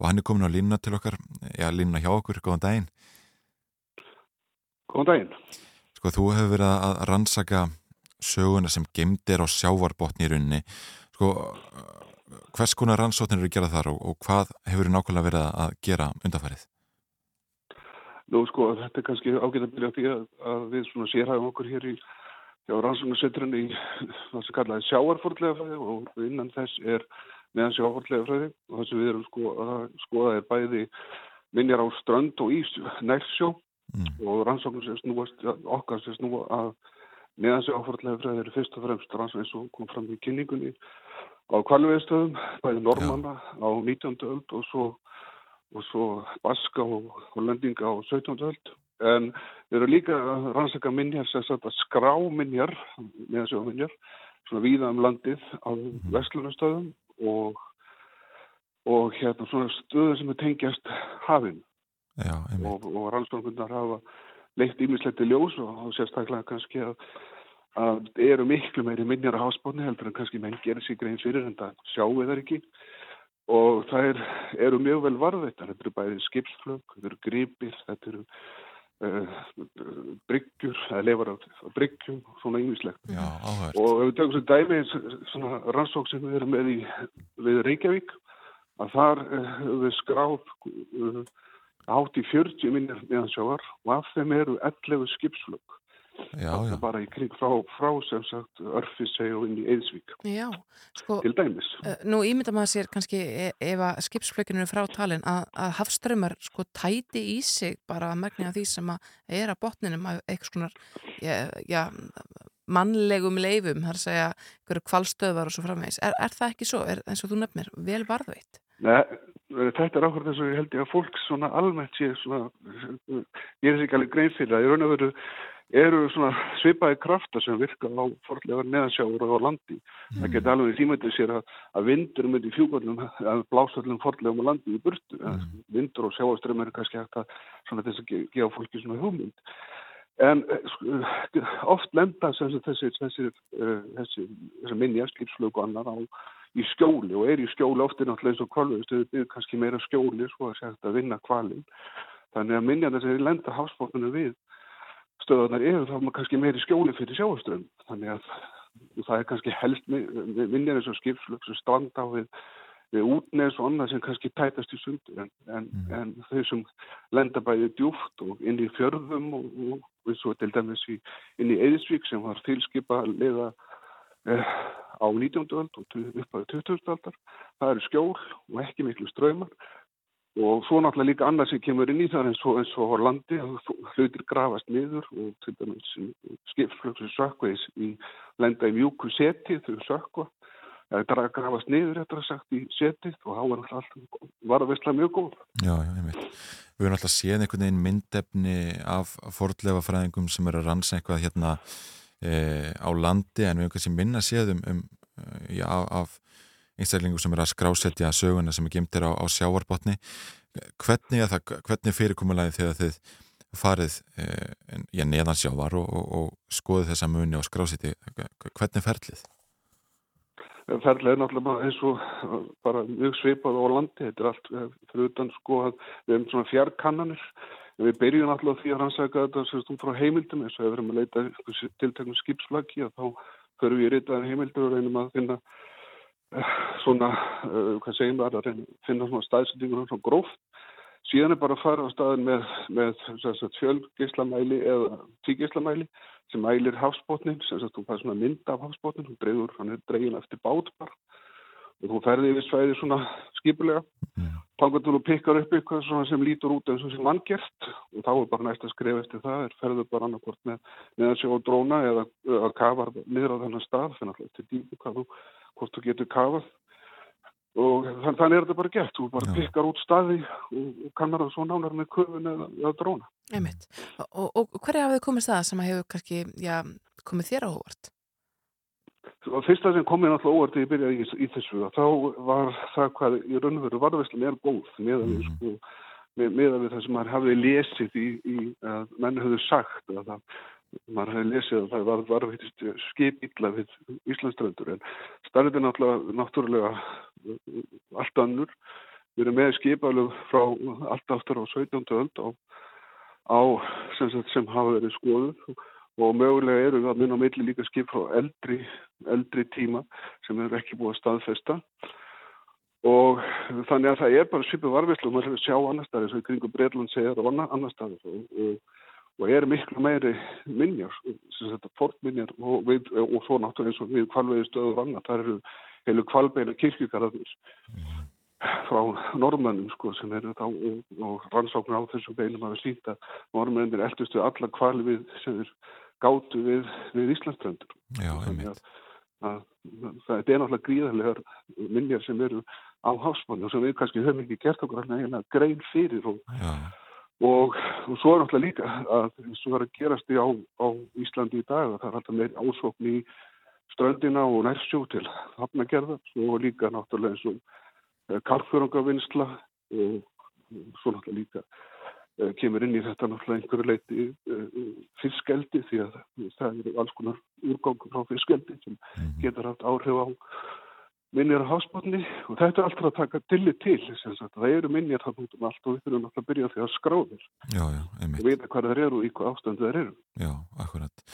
og hann er komin á línuna til okkar, já línuna hjá okkur, góðan daginn. Góðan daginn. Sko þú hefur verið að rannsaka söguna sem gemdir á sjávarbotni í rauninni. Sko hvers konar rannsóknir eru að gera þar og, og hvað hefur nákvæmlega verið að gera undanfærið? Nú sko þetta er kannski ágætt að byrja því að, að við svona sérhæfum okkur hér í rannsóknarsetturinn í það sem kallaði sjáarfordlega fræði og innan þess er meðan sjáarfordlega fræði og það sem við erum sko að skoða er bæði minjar á strönd og ís nærsjó mm. og rannsóknar sem snúast okkar sem snúa að meðan sjáarfordlega fræði eru fyrst og fremst rannsóknar eins og kom fram í kynningunni á kvalveðstöðum bæði normanna á 19. öld og svo og svo Baska og Hollendinga á 17. öld. En við erum líka að rannsaka minjar, sérstaklega skráminjar, meðansjóðminjar, svona víða um landið á mhm. vestlunastöðum og, og hérna svona stöður sem er tengjast hafinn. Og, og rannsóknarkundar hafa leitt ímislegt í ljós og, og sérstaklega kannski að að eru miklu meiri minjar á hásbónu heldur en kannski menn gerir sig grein fyrir en það sjáu við þar ekki og það er, eru mjög vel varðveitar þetta eru bæði skipsflög, þetta eru gripir þetta eru uh, bryggjur, það lefar á, bryggjum svona yngislegt og ef við tökum svo dæmi svona rannsók sem við erum með í við Reykjavík að þar uh, við skráð uh, átt í 40 minnir meðansjávar og af þeim eru 11 skipsflög Já, já. bara í kring frá, frá sem sagt Örfisei og inn í Eðsvík sko, til dæmis. uh, Nú ímynda maður sér kannski e ef að skipsflökinu er frá talin að, að hafströmmar sko tæti í sig bara að megna því sem að er að botninum að eitthvað svona ja, ja, mannlegum leifum þar að segja hverju kvalstöðvar og svo framvegs er, er það ekki svo, er, eins og þú nefnir vel varðveit? Nei, þetta er ákveð þess að ég held ég að fólk svona almennt sé svona, ég er ekki alveg grein fyrir það, ég raun að veru eru svona svipaði krafta sem virka á forðlegar neðansjáur og á landi. Mm. Það getur alveg þýmættið sér að, að vindur með í fjúkvöldum, að blásallum forðlegum á landi í burtu. Mm. Vindur og sjáaströmm eru kannski hægt að svona þess að gefa fólki svona hugmynd. En uh, oft lenda þessi, þessi, þessi, uh, þessi minni skipslög og annar á í skjóli og er í skjóli ofti náttúrulega eins og kvalvegstuðu byrð kannski meira skjóli svo að segja að vinna kvalin. Þannig að þess að lenda hafsbóttunum við stöðunar eru þá maður kannski meiri skjóli fyrir sjáaströmm þannig að það er kannski helst minnir eins og skipslöks og stranda við, við útneðs og annað sem kannski tætast í sundu en, en, mm. en þau sem lenda bæði djúft og inn í fjörðum og, og, og svo til dæmis í, inn í Eðisvík sem var tilskipa leiða eh, á 19. öld og upp á 20. öldar það eru skjól og ekki miklu ströymar og svo náttúrulega líka annað sem kemur inn í það eins og, eins og landi hlutir grafast niður og til dæmis skipflöksu sökveis í lenda í mjúku seti þau sökva eða grafast niður eftir að sagt í setið og þá var alltaf var að vissla mjög góð. Já, já, ég veit Við höfum alltaf séð einhvern veginn myndefni af fordlefa fræðingum sem eru að ransa eitthvað hérna e, á landi en við höfum kannski minna séð um, um já, af einstaklingu sem er að skrásetja söguna sem er gemtir á, á sjáarbotni hvernig, hvernig fyrirkomulagi þegar þið farið eh, neðan sjávar og, og, og skoðu þessa muni og skrásetja hvernig ferlið? Ferlið er náttúrulega eins og bara mjög svipað á landi, þetta er allt eh, fyrir utan sko að við hefum svona fjarkannanir. Við byrjum náttúrulega því að rannsæka þetta sérstum frá heimildum. Eins og ef við erum að leita tilteknum skipsflaggi þá förum við í ritaðan heimildur og reynum að finna svona, uh, hvað segjum við að finna svona staðsendingur svona gróft. Síðan er bara að fara á staðin með, með fjölgislamæli eða tígislamæli sem mælir hafsbótnin sem sagt þú fær svona mynd af hafsbótnin hún dreyður, hann er dreygin eftir bátbar og þú ferði yfir svæði svona skipulega. Yeah. tangatur og pikkar upp eitthvað sem lítur út eins og sem vangjert og þá er bara næst að skrifa eftir það er ferðu bara annarkort með neðan sig á dróna eða að kafa niður á þennan stað fyrir alltaf til dýpu hvað þú hvort þú getur kafað og þann, þannig er þetta bara gert þú bara pikkar út staði og kannar það svo nánar með köfun eða, eða dróna Einmitt. Og, og hverja hafið komið það sem hefur kannski já, komið þér á óvart? Fyrsta sem komið náttúrulega óvart þegar ég byrjaði í, í þessu þá var það hvað í raunveru varðverslan er góð meðan við mm. sko með, með við það sem maður hafði lesið í, í að menn höfðu sagt að það, maður hafði lesið að það var varveitist skip illa við Íslandströndur en starfið er náttúrulega, náttúrulega allt annur við erum með skipalög frá allt áttur á 17. öld á, á sem, sem hafa verið skoðuð og mögulega eru það minn á milli líka skip frá eldri, eldri tíma sem eru ekki búið að staðfesta og þannig að það er bara svipið varfislu og maður hefur sjá annar staðir sem kringum Breitland segjar og annar staðir og, og, og er miklu meiri minjar, sem þetta fornminjar og, við, og svo náttúrulega eins og við kvalvegi stöðu vanna, það eru heilu kvalbeina kirkjugarðarnir frá normannum sko sem eru þá og rannsóknar á þessum beinum að síta normannir eldustu alla kvali við sem er gátu við, við Íslandströndur. Já, einmitt. Að, að, það er náttúrulega gríðarlegar minnjar sem eru á hásmannu og sem við kannski höfum ekki gert okkur alltaf grein fyrir og, og, og svo er náttúrulega líka að svo er að gerast í á, á Íslandi í dag það er alltaf meir ásókn í ströndina og nærsjó til hafnagerða og líka náttúrulega eins og eh, karfjörungavinnsla og svo náttúrulega líka Eh, kemur inn í þetta náttúrulega einhverju leiti eh, fiskeldi því að það eru alls konar úrgangur frá fiskeldi sem mhm. getur haft áhrif á minnir á hásbótni og þetta er alltaf að taka dilli til það eru minnir það út um allt og við þurfum alltaf að byrja því að skráðir og vita hvað það eru og í hvað ástandu það eru. Já, akkurat.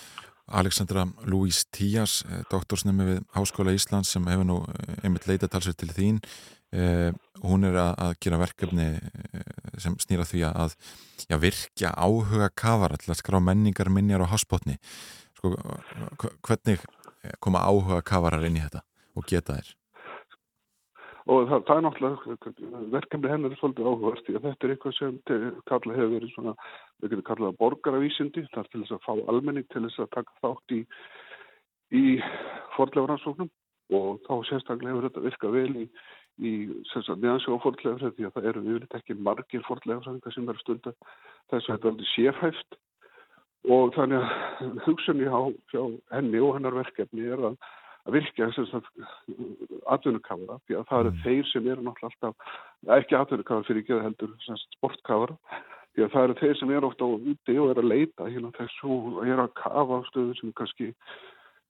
Alexandra Louise Tías, eh, doktorsnemi við Háskóla Íslands sem hefur nú einmitt leitað talsveit til þín Uh, hún er að, að gera verkefni uh, sem snýra því að já, virkja áhuga kafara til að skrá menningar minjar á hasbótni sko, hvernig koma áhuga kafarar inn í þetta og geta þér? Og það, það er náttúrulega verkefni hennar er svolítið áhugast því að þetta er eitthvað sem kalla hefur verið svona, við getum kallað borgaravísindi, það er til þess að fá almenning til þess að taka þátt í í fordleifaransóknum og þá sérstaklega hefur þetta virkað vel í í meðansjóða fordlega því að það eru yfirleitt ekki margir fordlega sem eru stundar þess að þetta er aldrei sérhæft. Og þannig að hugsunni á henni og hennar verkefni er að, að virkja atvinnukafara því að það eru mm. þeir sem eru náttúrulega alltaf ekki atvinnukafara fyrir ekki að heldur sportkafara því að það eru þeir sem eru ofta á úti og eru að leita hérna þessu og eru að kafa á stöðu sem kannski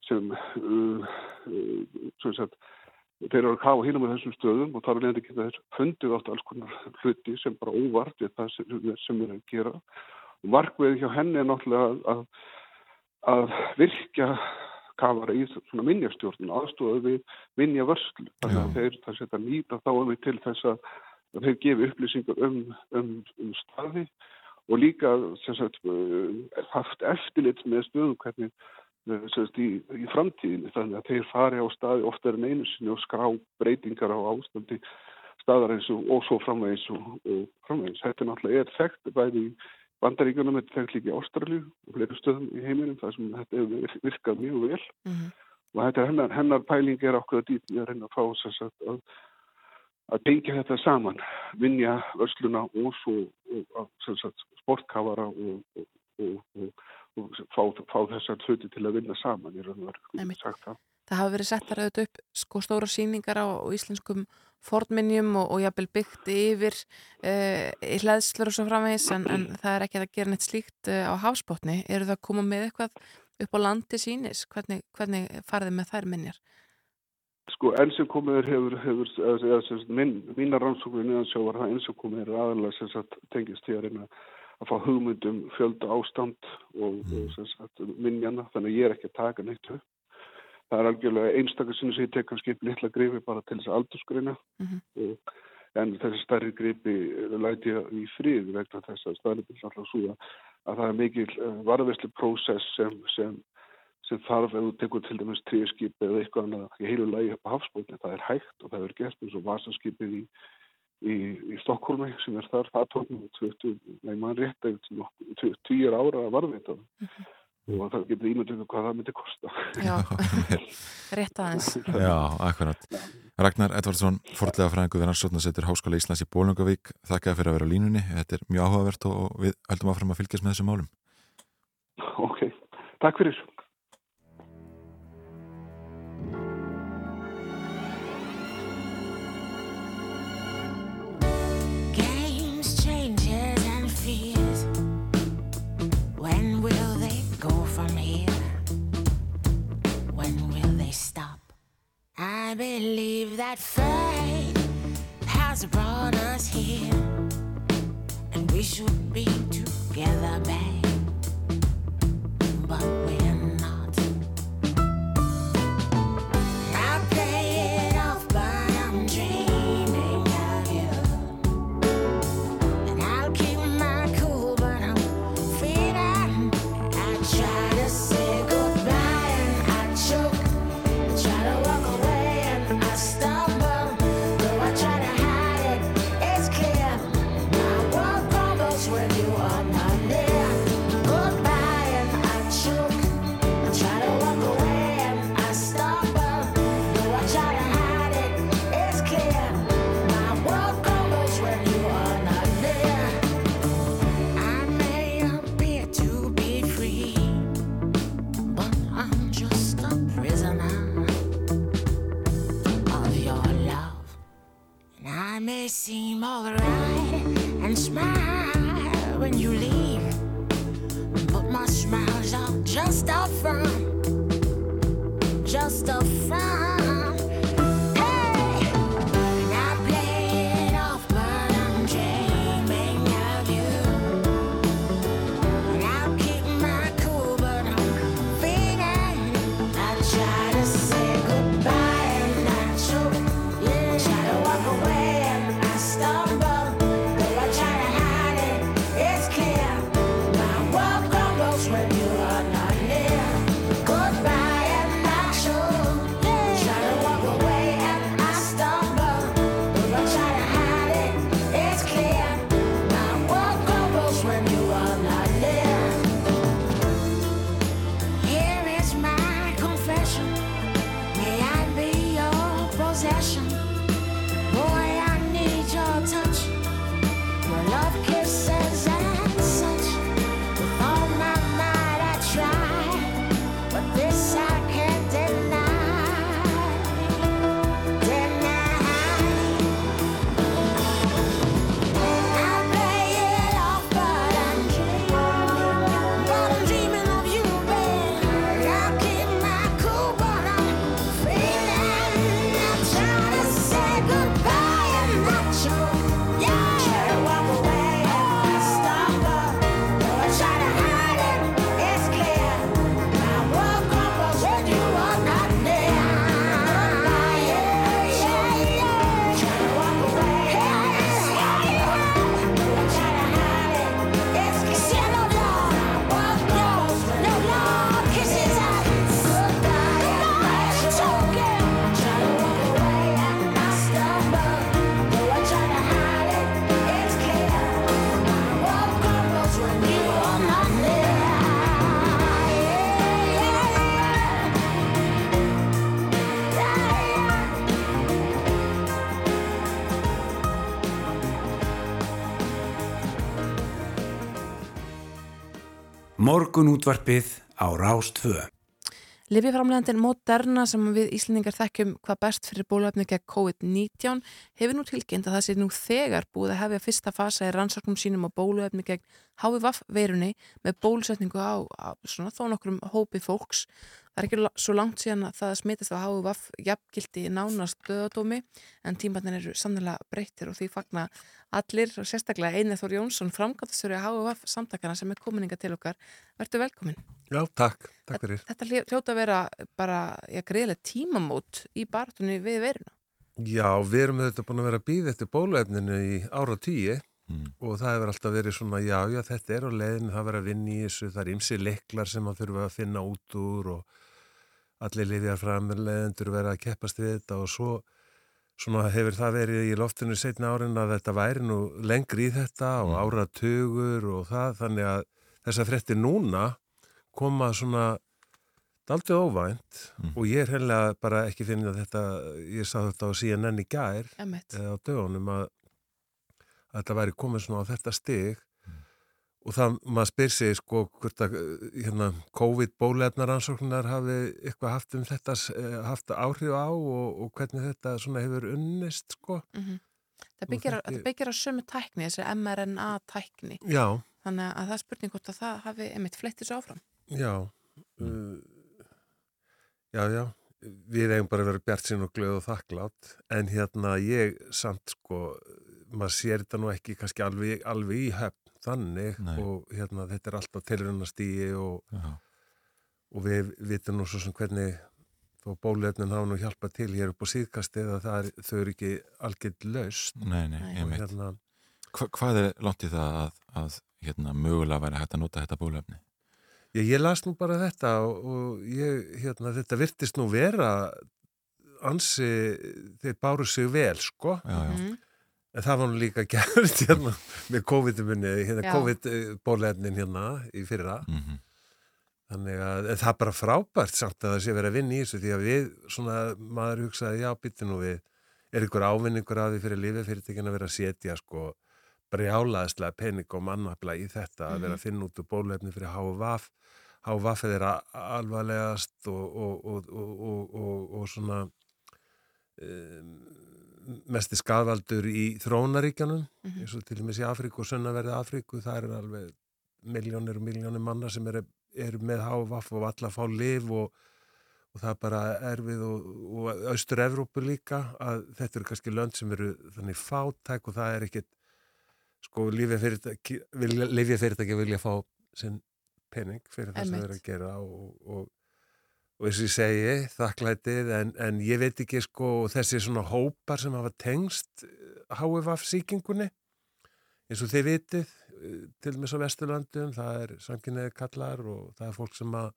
sem uh, uh, sem sagt þeir eru að kafa hínum með þessum stöðum og þar er leðandi ekki þess fundið átt alls konar hluti sem bara óvart við það sem, sem er að gera og markveð hjá henni er náttúrulega að, að virkja kafara í svona minnjastjórn aðstofaðu við minnja vörslu þannig að þeir það setja nýta þá um til þess að, að þeir gefi upplýsingar um, um, um staði og líka sagt, haft eftirlit með stöðum hvernig í, í framtíðinni. Þannig að þeir fari á staði oftar en einu sinni og skrá breytingar á ástandi staðar eins og, og svo framvegis og, og framvegis. Þetta náttúrulega er þekkt bæði í bandaríkunum, þetta er þekkt líka í Ástralju og fleiri stöðum í heiminum þar sem þetta hefur virkað mjög vel. Mm -hmm. og þetta er hennar, hennar pæling er okkur að dýta við að reyna að fá þess að, að tengja þetta saman, vinja vörsluna og svo og, sagt, sportkavara og, og, og fá, fá þessar hluti til að vinna saman í raun og sagt það. Hafa verið settar auðvitað upp sko stóra síningar á, á íslenskum fornminjum og, og jafnvel byggt yfir uh, í hlæðslur og svo framvegis en, en það er ekki að gera neitt slíkt uh, á hafsbótni. Eru það að koma með eitthvað upp á landi sínis? Hvernig, hvernig farið með þær minjar? Sko enn sem komið hefur, hefur eða, eða, mín, mínar rannsóknir niðan sjá var það enn sem komið er aðalega sem sagt tengist því að reyna að fá hugmyndum fjölda ástand og, mm. og sagt, minnjana þannig að ég er ekki að taka neitt upp. Það er algjörlega einstakar sinni sem ég tek kannski upp litla gripi bara til þess að aldursgreina mm -hmm. en þessi starri gripi læti ég í frið vegna þess að staðnibils alltaf svo að það er mikil uh, varðverslu prósess sem, sem, sem þarf ef þú tekur til dæmis trískip eða eitthvað annað í heilu lægi á hafsbótni. Það er hægt og það er gert eins og vasaskipið í í, í Stokkólmi sem er þar, það tók nú 20, nei maður rétt eða 10 ára að varðvita -hmm. Og það getur ímyndið hvað það myndi kosta. Já, rétt aðeins. Já, akkurat. Ragnar Edvardsson, forðlega fræðingu við rannsóknar setur Háskóla Íslands í Bólungavík þakka fyrir að vera á línunni, þetta er mjög áhugavert og við höldum áfram að fylgjast með þessum málum. Ok, takk fyrir I believe that fate has brought us here, and we should be together, babe. But we I may seem alright and smile when you leave, but my smiles are just a front, just a front. Morgun útvarpið á Rástfö. Liviframlegandin Moderna sem við Íslendingar þekkjum hvað best fyrir bólöfni gegn COVID-19 hefur nú tilkynnt að það sé nú þegar búið að hefja fyrsta fasa í rannsóknum sínum á bólöfni gegn HVV veirunni með bólusetningu á, á svona þó nokkrum hópi fólks. Það er ekki svo langt síðan að það smitast á HVV jafngildi nánast döðadómi en tímbarnir eru sannlega breyttir og því fagna allir og sérstaklega Einar Þór Jónsson framkvæmtastöru á HVV samtakana sem er komininga til okkar. Vertu velkomin. Já, takk, takk fyrir. Þetta hljó- hljóta að vera bara ja, greiðlega tímamót í barðunni við veruna. Já, við erum þetta búin að vera að býða eftir bóluefninu í ára tíu Mm. og það hefur alltaf verið svona, já, já, þetta er á leiðinu, það verið að vinna í þessu, það er ymsi leiklar sem að þurfa að finna út úr og allir lifjar framleiðendur verið að keppast við þetta og svo svona hefur það verið í loftinu setna árin að þetta væri nú lengri í þetta og áratugur og það, þannig að þessa fréttir núna koma svona daldið óvænt Mm. og ég er heimlega bara ekki finn að þetta, ég sá þetta á CNN í gær á dögunum að, að þetta væri komið svona á þetta stig og það, maður spyr sig sko hvort að hérna, COVID-bólefnaransóknar hafi eitthvað haft um þetta eh, haft áhrif á og, og hvernig þetta svona hefur unnist sko. Mm Það byggir, á, þekki- það byggir á sömu tækni, þessi mRNA tækni. Já, Þannig að það er spurning hvort að það hafi einmitt fleitt þessu áfram. já. Uh, Já, já. Við eigum bara að vera bjart sín og glöð og þakklátt en hérna ég samt sko maður sér þetta nú ekki kannski alveg, alveg í höfn þannig Nei. og hérna þetta er alltaf tilrunastígi og, og við vitum nú svo sem hvernig þó bólefnin hafa nú hjálpað til hér upp á síðkastið að það er, þau eru ekki algjörð laust Nei, nei, og einmitt. hérna, Hva, hvað er langt í það að, að hérna, mögulega væri hægt að nota þetta bólefni? ég, ég las nú bara þetta og, og ég, hérna, þetta virtist nú vera ansi, þeir báru sig vel, sko Já, já, Mhm. En það var nú líka gert hérna með COVID-munni, hérna. COVID-bólefnin hérna í fyrra. Mhm, Þannig að en það er bara frábært samt að það sé verið að vinna í þessu því að við, svona, maður hugsaði, já, byttu nú við, er ykkur ávinningur að því fyrir lífið fyrirtekin að vera að setja, sko, brjálaðislega pening og mannafla í þetta, að vera að finna út úr bólefni fyrir HVF, HVF er alvarlegast og, og, og, og, og, og, og svona um, mesti skadvaldur í þróunaríkjanum, Mhm. eins og til dæmis í Afríku og sunnaverði Afríku, það er alveg miljónir og miljónir manna sem eru, eru með HVF og alla fá liv og, og það er bara erfið og, og austur Evrópu líka að þetta eru kannski lönd sem eru þannig fátæk og það er ekkit sko lífjafyrirtæki vilja, lífjafyrirtæki vilja fá sinn pening fyrir það sem þeir eru að gera og, og, og eins og ég segi þakklætið en, en ég veit ekki sko þessi svona hópar sem hafa tengst HFF síkingunni eins og þið vitið eh, til dæmis á Vesturlandum, það er samkynniði kallar og það er fólk sem að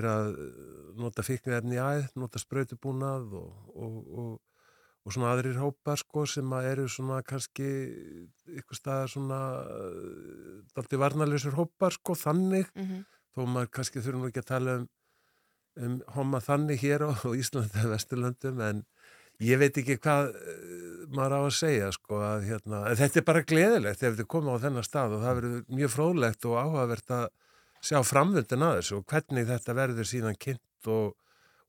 er að eh, nota í æð, nota sprautubúnað og, og, og, og svona aðrir hópar sko sem að eru svona kannski ykkur staðar svona daldi varnalysur hópar sko þannig Mhm. þó maður kannski þurfum ekki að tala um, um homma þannig hér á, á Íslandi eða Vesturlöndum en ég veit ekki hvað uh, maður á að segja sko að hérna, þetta er bara gleðilegt ef þið komið á þennan stað og það verður mjög fróðlegt og áhugavert að sjá framvöndin að þessu og hvernig þetta verður síðan kynnt og,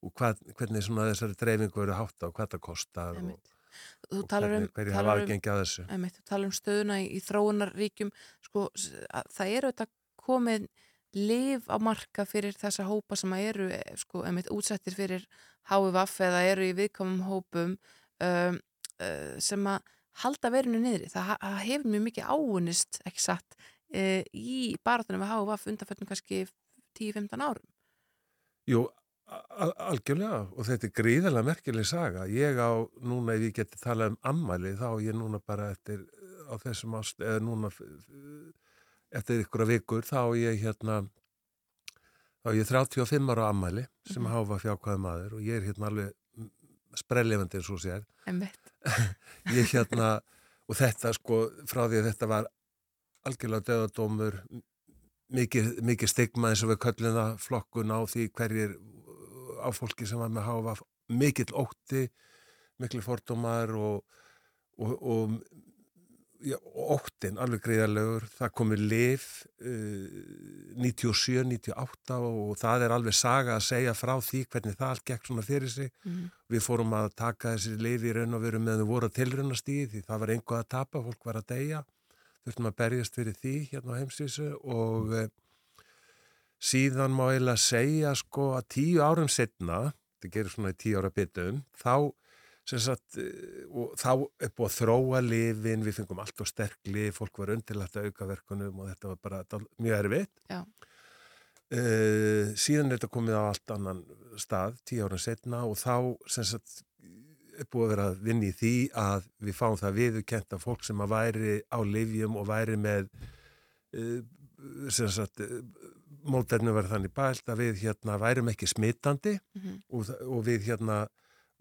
og hvað, hvernig svona þessari dreifingu verður hátt á hvað það kostar og, og talar um, hvernig, hvernig hafa um, aðgengi að þessu. þú talar um stöðuna í, í þróunarríkjum sko, það eru þetta komið liv á marka fyrir þessa hópa sem að eru eh, sko, einmitt, útsettir fyrir HVF eða eru í viðkomum hópum um, uh, sem að halda verinu niðri. Það, það hefur mjög mikið áunist, ekki satt, uh, í baratunum við HVF undanföllum kannski 10-15 árum. Jú, al algjörlega og þetta er gríðarlega merkileg saga. Ég á núna, ef ég geti talað um ammæli, þá ég núna bara eftir á þessum ást, eða núna eftir ykkur vikur, þá er ég hérna þá er ég 35 ára ammæli sem Mhm. háfa fjákvæði maður og ég er hérna alveg sprellifandi eins og sér. Ég hérna, og þetta sko, frá því að þetta var algjörlega döðadómur, mikið, mikið stigma eins og við köllum það flokkun á því hverjir á fólki sem var með háfa mikill ótti, miklu fordómar og, og, og já, og óttin alveg greiðarlegur, það komið lif uh, 97, 98 og það er alveg saga að segja frá því hvernig það allt gekk svona fyrir sig Mhm. við fórum að taka þessi lif í raun og veru með þau voru að tilrunast í því það var einhvað að tapa, fólk var að deyja þurftum að berjast fyrir því hérna á heimsvísu og mm. síðan má eiginlega segja sko að tíu árum setna þetta gerir svona í tíu ára bitum þá sagt, eh, og þá er búið að þróa lifin, við fengum allt og sterk lif, fólk var undirlætt að auka verkunum og þetta var bara mjög erfitt. Uh, síðan er þetta komið á allt annan stað, tíu ára setna og þá sagt er búið að vera að vinna í því að við fáum það viðurkent að fólk sem að væri á lifjum og væri með uh, sagt mótefnum verið þannig bælt að við hérna værum ekki smitandi Mhm. og, þa- og við hérna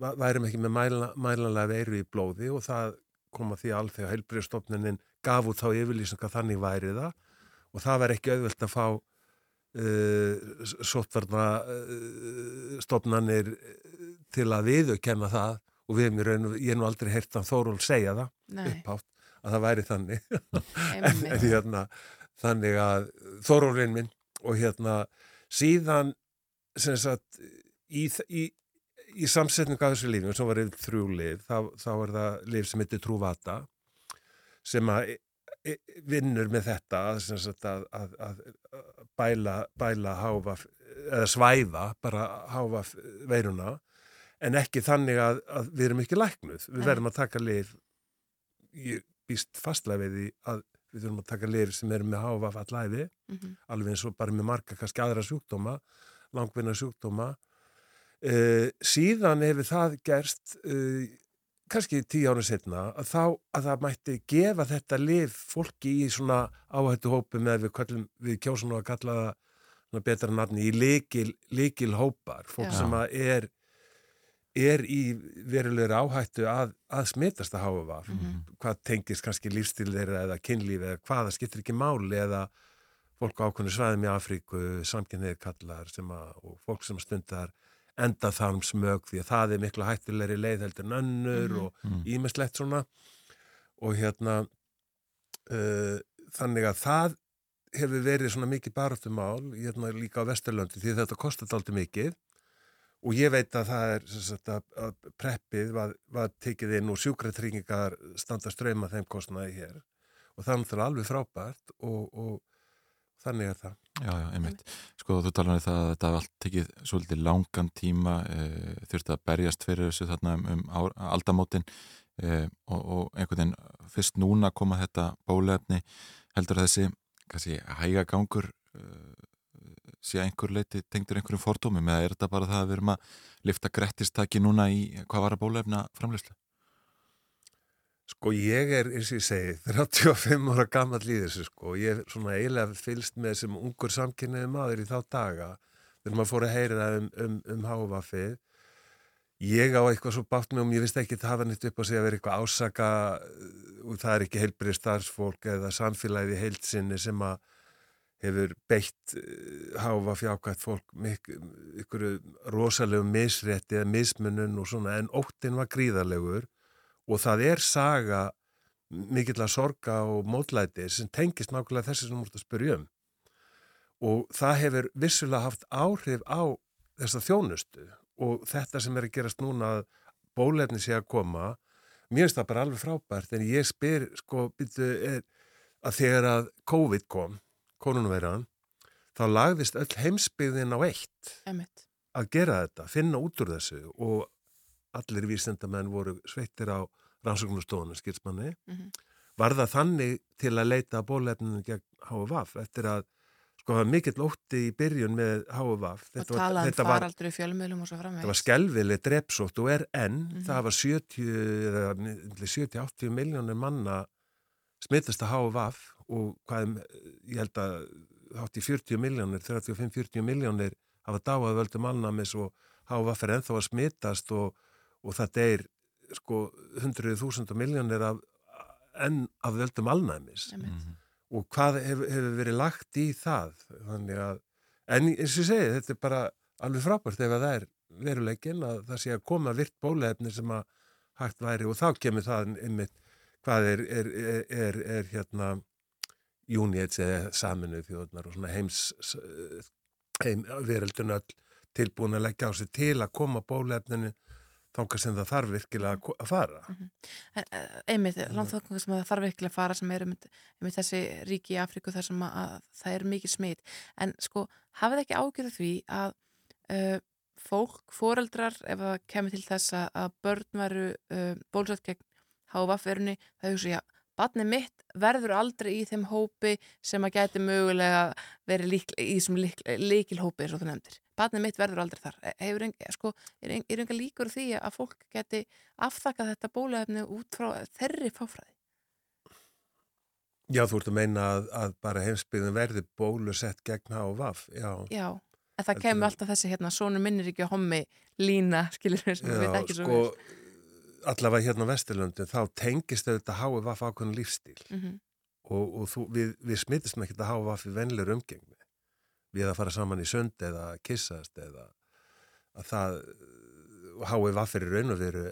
værum ekki með mæla, mælanlega veiru í blóði og það kom að því að alþjóða heilbriðstofnunin gaf út þá yfirlýsingar þannig væri það og það var ekki auðvelt að fá uh, sóttvarna uh, stofnanir uh, til að viðurkenna það og við erum í raun og ég hef nú aldrei heyrt hann Þóról segja það Nei, upphátt að það væri þannig. En, en hérna þannig að Þórólinn minn og hérna síðan sem sagt í, í, í samsetningu af þessu lífum sem var yfir þrjú lif þá, þá er það lif sem heitir Trúvata sem að e- e- vinnur með þetta að, að, að, að bæla, bæla háfa eða svæða bara háfa veiruna en ekki þannig að, að við erum ekki læknuð við verðum að taka lif ég býst fastlega við því að við þurfum að taka lif sem eru með HVF allæfi, Mhm. alveg eins og bara með marga kannski aðra sjúkdóma, langvinna sjúkdóma. Uh, síðan hefur það gerst uh, kannski tíu ára setna að þá að það mætti gefa þetta lif fólki í svona áhættu hópi með við, köllum, við kjósum nú að kalla það betra nafni í líkil, líkil hópar, fólk Já. sem að er er í verulegur áhættu að, að smitast að háfa Mhm. hvað tengist kannski lífstil þeirra eða kynlíf eða hvað, það skiptir ekki máli eða fólk á ákveðnu svæðum í Afríku samkynniðir kallar sem að, og fólk sem stundar enda þarm smög því að það er miklu hættulegri leið heldur en önnur Mhm. og ímislegt svona og hérna uh, þannig að það hefur verið svona mikið baráttumál hérna líka á Vesturlöndi því þetta kostar aldrei mikið og ég veit að það er sagt, að, að preppið var, var tekið inn og sjúkratryggingar standa ströyma þeim kostnaði hér og það er alveg frábært og, og þannig er það. Já, já, einmitt. Sko, þú talar um það að þetta hafi allt tekið svolítið langan tíma, e, þurfti að berjast fyrir þessu þarna um, um ár, aldamótin e, og, og einhvern veginn fyrst núna koma þetta bólefni heldur þessi, kannski, hæga gangur e, sé að einhver leiti tengdur einhverjum fordómum eða er þetta bara það að við erum að lifta grettistaki núna í hvað var að bólefna framleyslu? Sko ég er, eins og ég segi, 35 ára gammal í þessu sko og ég er svona eiginlega fylst með sem ungur samkynniði maður í þá daga þegar maður fór að heyra um, um, um háfafið. Ég á eitthvað svo bátt með um, ég vissi ekki að hafa nýtt upp á sig að vera eitthvað ásaka og það er ekki heilbrið starfsfólk eða samfélagið í heilsinni sem að hefur beitt háfa fjákvægt fólk ykkur rosalegu misrétti eða mismunun og svona en óttin var gríðarlegur og það er saga mikill að sorga og mótlæti sem tengist nákvæmlega þessi sem þú múrt að spyrja um og það hefur vissulega haft áhrif á þessa þjónustu og þetta sem er að gerast núna að bólefni sé að koma mér finnst það bara alveg frábært en ég spyr sko byrju er að þegar að COVID kom koronaveiran þá lagðist öll heimsbyggðin á eitt Einmitt. að gera þetta, finna út úr þessu og allir vísendamenn voru sveittir á rannsóknustofunum skilsmanni. Mhm. Var það þannig til að leita bólefninu gegn HVF eftir að sko það var mikill ótti í byrjun með HVF. og talað um þetta var, faraldur í fjölmiðlum og svo þetta var framvegis. skelvileg drepsótt og er enn, Mhm. það var 70-80 miljónir manna smittast að HVF og hvað, ég held að hátt í 40 miljónir, 35-40 miljónir hafa dáað völdum alnamis og HVF er ennþá að smittast og, og þetta er sko 100.000 miljónir af, enn af völdum alnamis Einmitt. og hvað hefur, hefur verið lagt í það? Þannig að, en eins og ég segi þetta er bara alveg frábært ef að það er veruleikin að það sé að koma virt bólefni sem að hægt væri og þá kemur það einmitt hvað er, er, er, er, er hérna Júniets eða saminu þjóðnar og svona heims heim, veröldun öll tilbúin að leggja á sig til að koma bólefninu þangað sem það þarf virkilega að fara. En, eh, einmitt, landþóknum sem það þarf virkilega að fara sem eru einmitt þessi ríki í Afríku þar sem að, að það er mikið smit en sko, hafið ekki ágjörðu því að uh, fólk, foreldrar ef það kemur til þess að, börn veru uh, bólusett gegn HVF-verunni, það hugsa ég að Batni mitt verður aldrei í þeim hópi sem að gæti mögulega verið lík, í þessum lík, líkilhópi eins og þú nefndir. Batni mitt verður aldrei þar. Hefur, ein- sko, er, enga líkur því að fólk geti afþakkað þetta bólefni út frá þerri fáfræði? Já, þú ert að meina að, að bara heimsbyggðin verði bólusett gegn HVF, já. Já, en það kemur alltaf þessi hérna, svona minnir ekki á hommi lína, skilur við sem við veit ekki svo sko, allavega hérna á Vesturlöndin, þá tengist auðvitað HVF ákveðin lífstíl. Mm og, og þú, við, við smittistum ekkert að HVF í venlur umgengni. Við að fara saman í sund eða kissast eða að það HVF er í raun og veru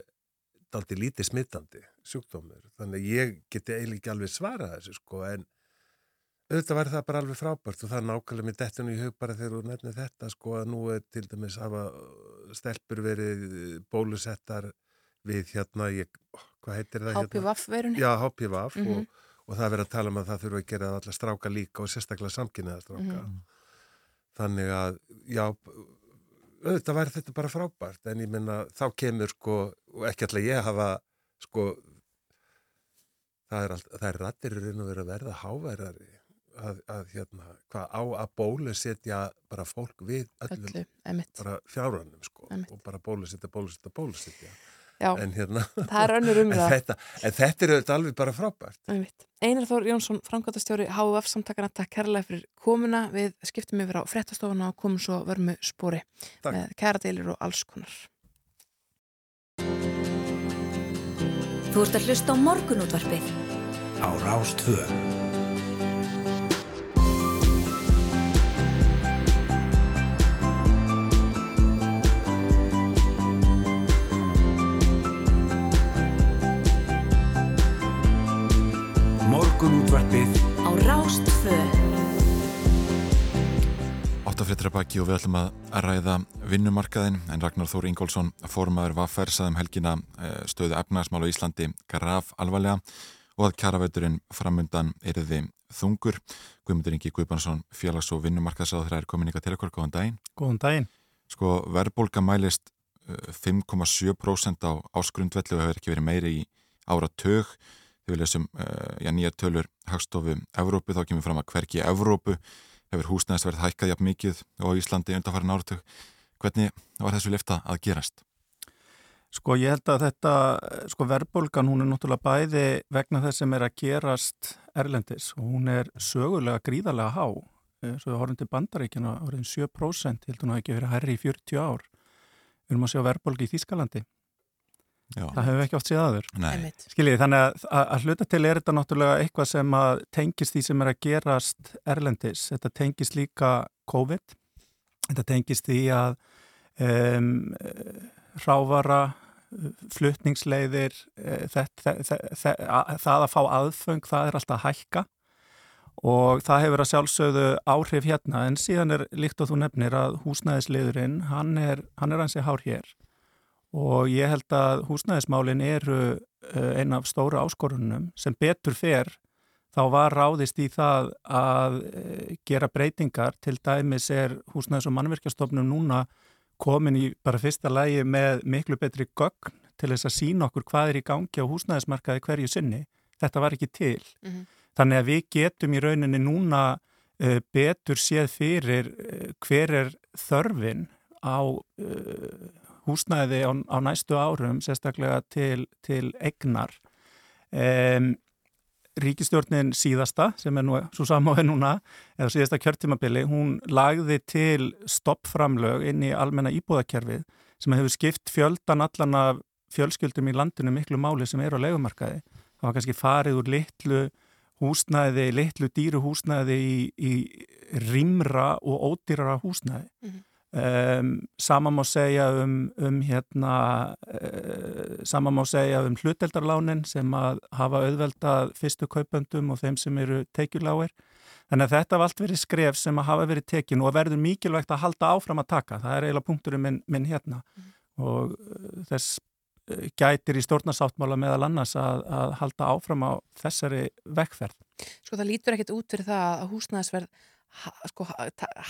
daldi lítið smittandi sjúkdómur, þannig að ég geti eiginlega ekki alveg svarað þessu sko en auðvitað væri það bara alveg frábært og það er nákvæmlega með dettinu í hug bara þegar þú nefnir þetta sko að nú er til dæmis uh, stelpur verið bólusettar við hérna, ég, hvað heitir það hérna? HPV-verunni. Já, HPVF Mhm. og, og það er verið að tala um að það þurfa að gera allar stráka líka og sérstaklega samkynniða stráka. Mhm. Þannig að, já, auðvitað væri þetta bara frábært en ég menna þá kemur sko, og ekki alltaf ég hafa sko, það er, er verið að verða háværari að, að hérna, hvað á að bólusetja bara fólk við öllum öllu, bara fjárhannum sko og bara bólusetja, bólusetja, bólusetja Já, en hérna það er önnur en umræða. þetta, en þetta er auðvitað alveg bara frábært. Einar Þór Jónsson, framkvæmtastjóri HUF samtakana, takk kærlega fyrir komuna. Við skiptum yfir á frettastofuna og komum svo vörmu spori Takk. með kæradeilir og alls konar. Þú ert að hlusta á morgunútvarpið á Rástvö. Morgunútvarpið á Rástvö. Áttafréttra baki og við ætlum að ræða vinnumarkaðin en Ragnar Þór Ingólfsson formaður Vaffer saðum helgina eh, stöðu efnagasmál á Íslandi graf alvarlega og að kjaravæturinn framundan erði þungur. Guðmundur Ingi Guðbansson félags- og vinnumarkaðsáður er komin ykkar til okkur, góðan daginn. Góðan daginn. Sko verðbólga mælist eh, 5,7% á áskrundvelli og hefur ekki verið meiri í ára tög. Þegar við lesum uh, já, nýjar tölur hagstofu Evrópu þá kemur fram að hverki Evrópu hefur húsnæðisverð hækkað jafn mikið og Íslandi undanfærin áratug. Hvernig var þessu lifta að gerast? Sko ég held að þetta, sko verðbólgan hún er náttúrulega bæði vegna þess sem er að gerast erlendis og hún er sögulega gríðarlega há. Eh, Svo við horfum til bandaríkjana áriðin 7% heldur hún að ekki verið hærri í 40 ár. Við erum að sjá verðbólgi í Þískalandi. Já, Það hefur við ekki oft séð aður. Skiljið, þannig að, að, hluta til er þetta náttúrulega eitthvað sem að tengist því sem er að gerast erlendis. Þetta tengist líka COVID. Þetta tengist því að um, rávara, flutningsleiðir, þetta, þetta, það að fá aðföng, það er alltaf að hækka og það hefur að sjálfsögðu áhrif hérna en síðan er líkt og þú nefnir að húsnæðisliðurinn, hann er, hann er hansi hár hér og ég held að húsnæðismálin eru eh, einn af stóru áskorunum sem betur fer þá var ráðist í það að eh, gera breytingar til dæmis er húsnæðis- og mannverkjastofnum núna komin í bara fyrsta lægi með miklu betri gögn til þess að sína okkur hvað er í gangi á húsnæðismarkaði hverju sinni. Þetta var ekki til. Mhm. Þannig að við getum í rauninni núna uh, betur séð fyrir uh, hver er þörfin á uh, húsnæði á, á næstu árum, sérstaklega til, til egnar. Um, ríkistjórnin síðasta, sem er nú svo samáið núna, eða síðasta kjörtímabili, hún lagði til stoppframlög inn í almenna íbúðakerfið sem hefur skipt fjöldan allan af fjölskyldum í landinu miklu máli sem eru á legumarkaði. Það var kannski farið úr litlu húsnæði, litlu dýru húsnæði í, í rimra og ódýrara húsnæði. Mhm. Um, sama má segja um, um hérna uh, sama má segja um hluteldarlánin sem að hafa auðveldað fyrstu kaupöndum og þeim sem eru tekjuláir þannig að þetta hafa allt verið skref sem að hafa verið tekin og verður mikilvægt að halda áfram að taka, það er eiginlega punkturinn minn, minn hérna. Og uh, þess uh, gætir í stjórnarsáttmála meðal annars að, að halda áfram á þessari vekkferð Sko það lítur ekkert út fyrir það að húsnæðisverð sko,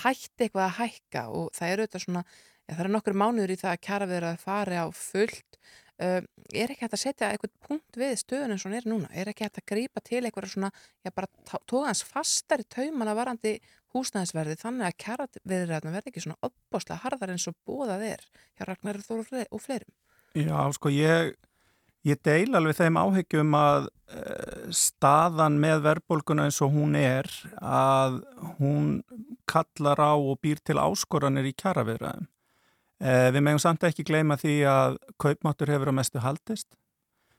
hætti eitthvað að hækka og það er auðvitað svona, ja, það er nokkur mánuður í það að kjara verið að fari á fullt. Um, er ekki hægt að setja eitthvað punkt við stöðun eins og hún er núna, er ekki hægt að grípa til eitthvað svona, já bara tóða hans fastari taumana varandi húsnæðisverði þannig að kjara verið verði ekki svona opbáslega harðar eins og bóðað er hjá Ragnar Þór og fle- og fleirum? Já, sko, ég, ég deil alveg þeim áhyggjum að uh, staðan með verðbólguna eins og hún er að hún kallar á og býr til áskoranir í kjaraviðræðum. Uh, við megum samt ekki gleyma því að kaupmáttur hefur á mestu haldist.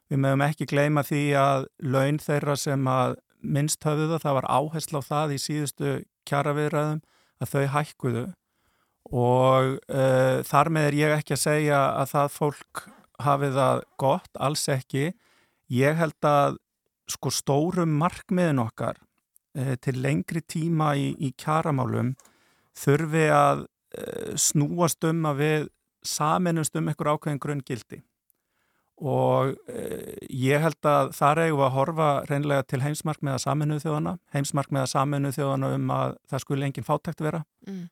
Við megum ekki gleyma því að laun þeirra sem að minnst höfðu það, það var áherslu á það í síðustu kjaraviðræðum að þau hækkuðu og uh, þar með er ég ekki að segja að það fólk hafi það gott, alls ekki. Ég held að sko stórum markmiðin okkar uh, til lengri tíma í, í kjaramálum þurfi að uh, snúast um að við saminust um einhver ákveðin grunngildi og uh, ég held að þar eigum að horfa reynlega til heimsmarkmiða saminuð þjóðana, heimsmarkmiða saminuð þjóðana um að það skulle engin fátækt vera mm.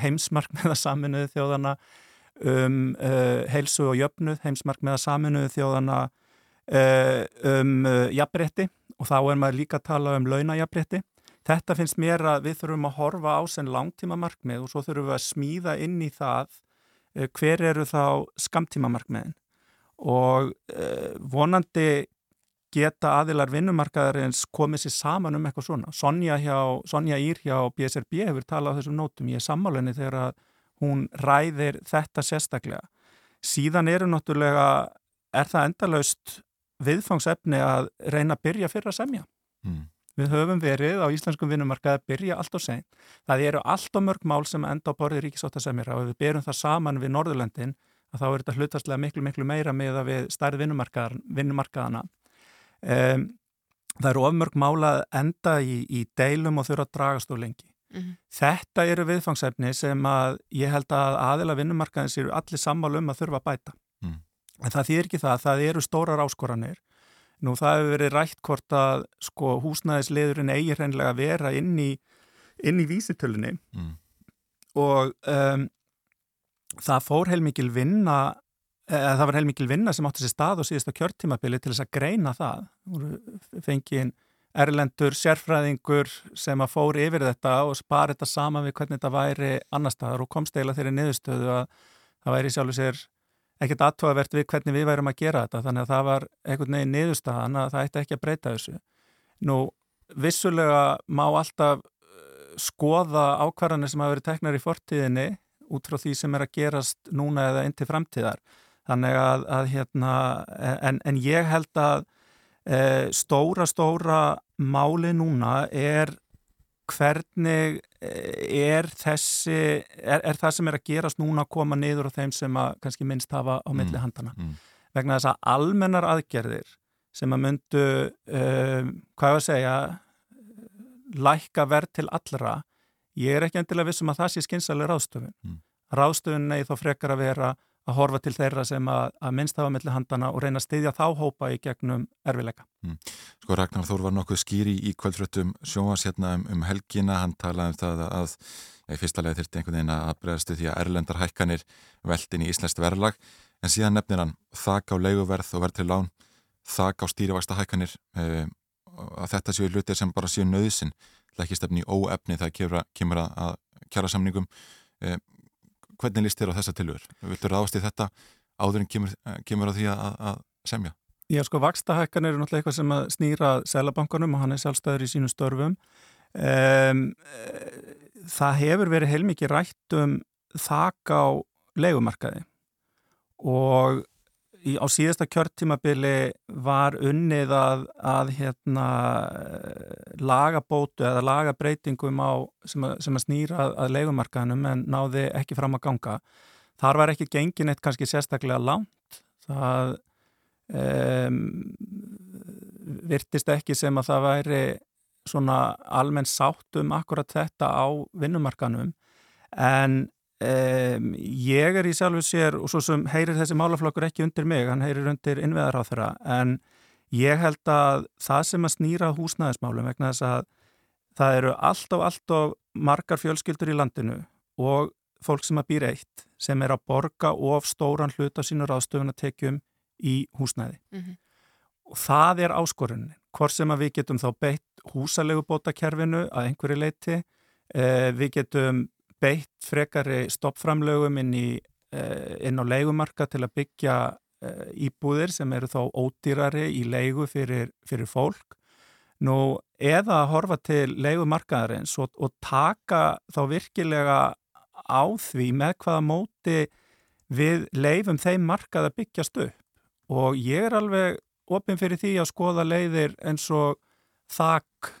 heimsmarkmiða saminuð þjóðana um uh, heilsu og jöfnuð, heimsmarkmiða saminuð þjóðana uh, um uh, jafnrétti og þá er maður líka að tala um launajafnrétti. Þetta finnst mér að við þurfum að horfa á sem langtíma markmið og svo þurfum við að smíða inn í það hver eru þá skamtíma markmiðin og vonandi geta aðilar vinnumarkaðarins komið sér saman um eitthvað svona. Sonja, hjá, Sonja Ír hjá BSRB hefur talað á þessum nótum. Ég er sammálinni þegar að hún ræðir þetta sérstaklega. Síðan eru náttúrulega, er það endalaust viðfangsefni að reyna að byrja fyrir að semja. Mm. Við höfum verið á íslenskum vinnumarkaði að byrja allt og sein. Það eru allt og mörg mál sem enda á borði ríkisóttasemjara og ef við byrjum það saman við Norðurlöndin að þá er þetta hlutastlega miklu, miklu meira með að við stærð vinnumarkaðana. Um, það eru ofmörg mála að enda í, í deilum og þurfa að dragast úr lengi. Mhm. Þetta eru viðfangsefni sem að ég held að aðila vinnumarkaðins eru allir sammálu um að þurfa að bæta. Mm. En það þýr ekki það, það eru stórar áskoranir. Nú það hefur verið rætt hvort að sko húsnæðisliðurinn eigi hreinlega að vera inn í, inn í vísitölunni Mm. og um, það fór heilmikil vinna eða það var heilmikil vinna sem átti sér stað og síðasta kjörtímabili til þess að greina það. Voru Fengið erlendur sérfræðingur sem að fór yfir þetta og spara þetta saman við hvernig þetta væri annar staðar og komst eiginlega þeirri niðurstöðu að það væri sjálfur sér ekkert aðtóavert við hvernig við værum að gera þetta þannig að það var einhvern veginn niðurstaðan að það ætti ekki að breyta þessu. Nú, vissulega má alltaf eh, skoða ákvarðanir sem hafa verið teknar í fortíðinni út frá því sem er að gerast núna eða inn til framtíðar. Þannig að, að hérna, en, en ég held að e, stóra, stóra máli núna er hvernig er þessi, er, er það sem er að gerast núna að koma niður á þeim sem að kannski minnst hafa á milli handana. mm. Vegna þess að almennar aðgerðir sem að myndu, um, hvað ég að segja, lækka verð til allra, ég er ekki endilega vissum að það sé skynsalega ráðstöfun. Mm. Ráðstöfun eða þá frekar að vera að horfa til þeirra sem að, að minnst hafa milli handana og reyna að styðja þá hópa í gegnum erfileika. Sko Ragnar Þór var nokkuð skýri í kvöldfröttum sjóas hérna um, um helgina, hann talaði um það að í fyrsta lega þurfti einhvern veginn að bregðastu því að erlendar hækkanir veldin í íslenskt verðlag, en síðan nefnir hann þak á leiguverð og verð til lán, þak á stýrivægsta hækkanir, e, að þetta séu hlutir sem bara séu nöðsin, ekki stefni í óefni þegar kemur, að, kjara samningum. E, hvernig líst þér á þessa tilur? Viltu ráðast í þetta áður en kemur, kemur að því að, að semja? Já, sko, vakstahækkan eru náttúrulega eitthvað sem að snýra selabankanum og hann er sjálfstæður í sínum störfum. Um, það hefur verið heilmikið rætt um þak á leigumarkaði og í, á síðasta kjörtímabili var unnið að, að hérna, lagabótu eða lagabreitingum á, sem, að, sem að snýra að, að leigumarkaðinum en náði ekki fram að ganga. Þar var ekki gengin eitt kannski sérstaklega langt. Það um, virtist ekki sem að það væri svona almenn sátt um akkurat þetta á vinnumarkanum en um, ég er í sjálfu sér og svo sem heyrir þessi málaflokkur ekki undir mig, hann heyrir undir innveðar á þeirra en ég held að það sem að snýra húsnæðismálum vegna þess að það eru allt og allt og margar fjölskyldur í landinu og fólk sem að býr eitt sem er að borga of stóran hlut á sínur ástöfunatekjum í húsnæði Mhm. og það er áskorunin hvort sem að við getum þá beitt húsalegubótakerfinu að einhverju leiti eh, við getum beitt frekari stoppframlögum inn, í, eh, inn á leigumarka til að byggja eh, íbúðir sem eru þá ódýrari í leigu fyrir, fyrir fólk. Nú eða að horfa til leigumarkaðarins og, og taka þá virkilega á því með hvaða móti við leifum þeim markað að byggjast upp. Og ég er alveg opinn fyrir því að skoða leiðir eins og þak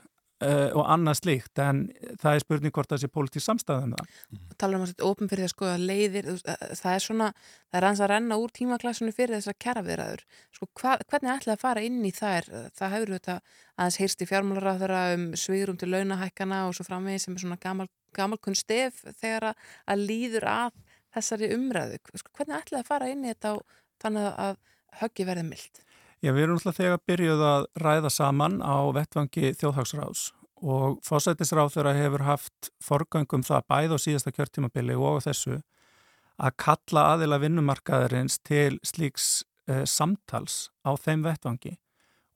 uh, og annað slíkt en það er spurning hvort það sé pólitísk samstæðum það. tala um að þetta opin fyrir að skoða leiðir veist, að- það er svona, það er hans að renna úr tímaklassunni fyrir þessar kjaraviðræður. Sko, hva, hvernig ætlaði að fara inn í þær? Það hefur þetta aðeins heyrst í fjármálaráðara um svigurum til launahækkana og svo framvegis sem er svona gamal, gamalkunn stef þegar að, að líður að þessari umræðu, sko, hvernig ætlaði að fara inn í þetta og þannig að höggi verði mild Já, við erum alltaf þegar byrjuð að ræða saman á vettvangi þjóðhagsráðs og fósættisráð þeirra hefur haft forgöngum það bæð á síðasta kjörtímabili og þessu að kalla aðila vinnumarkaðarins til slíks uh, samtals á þeim vettvangi.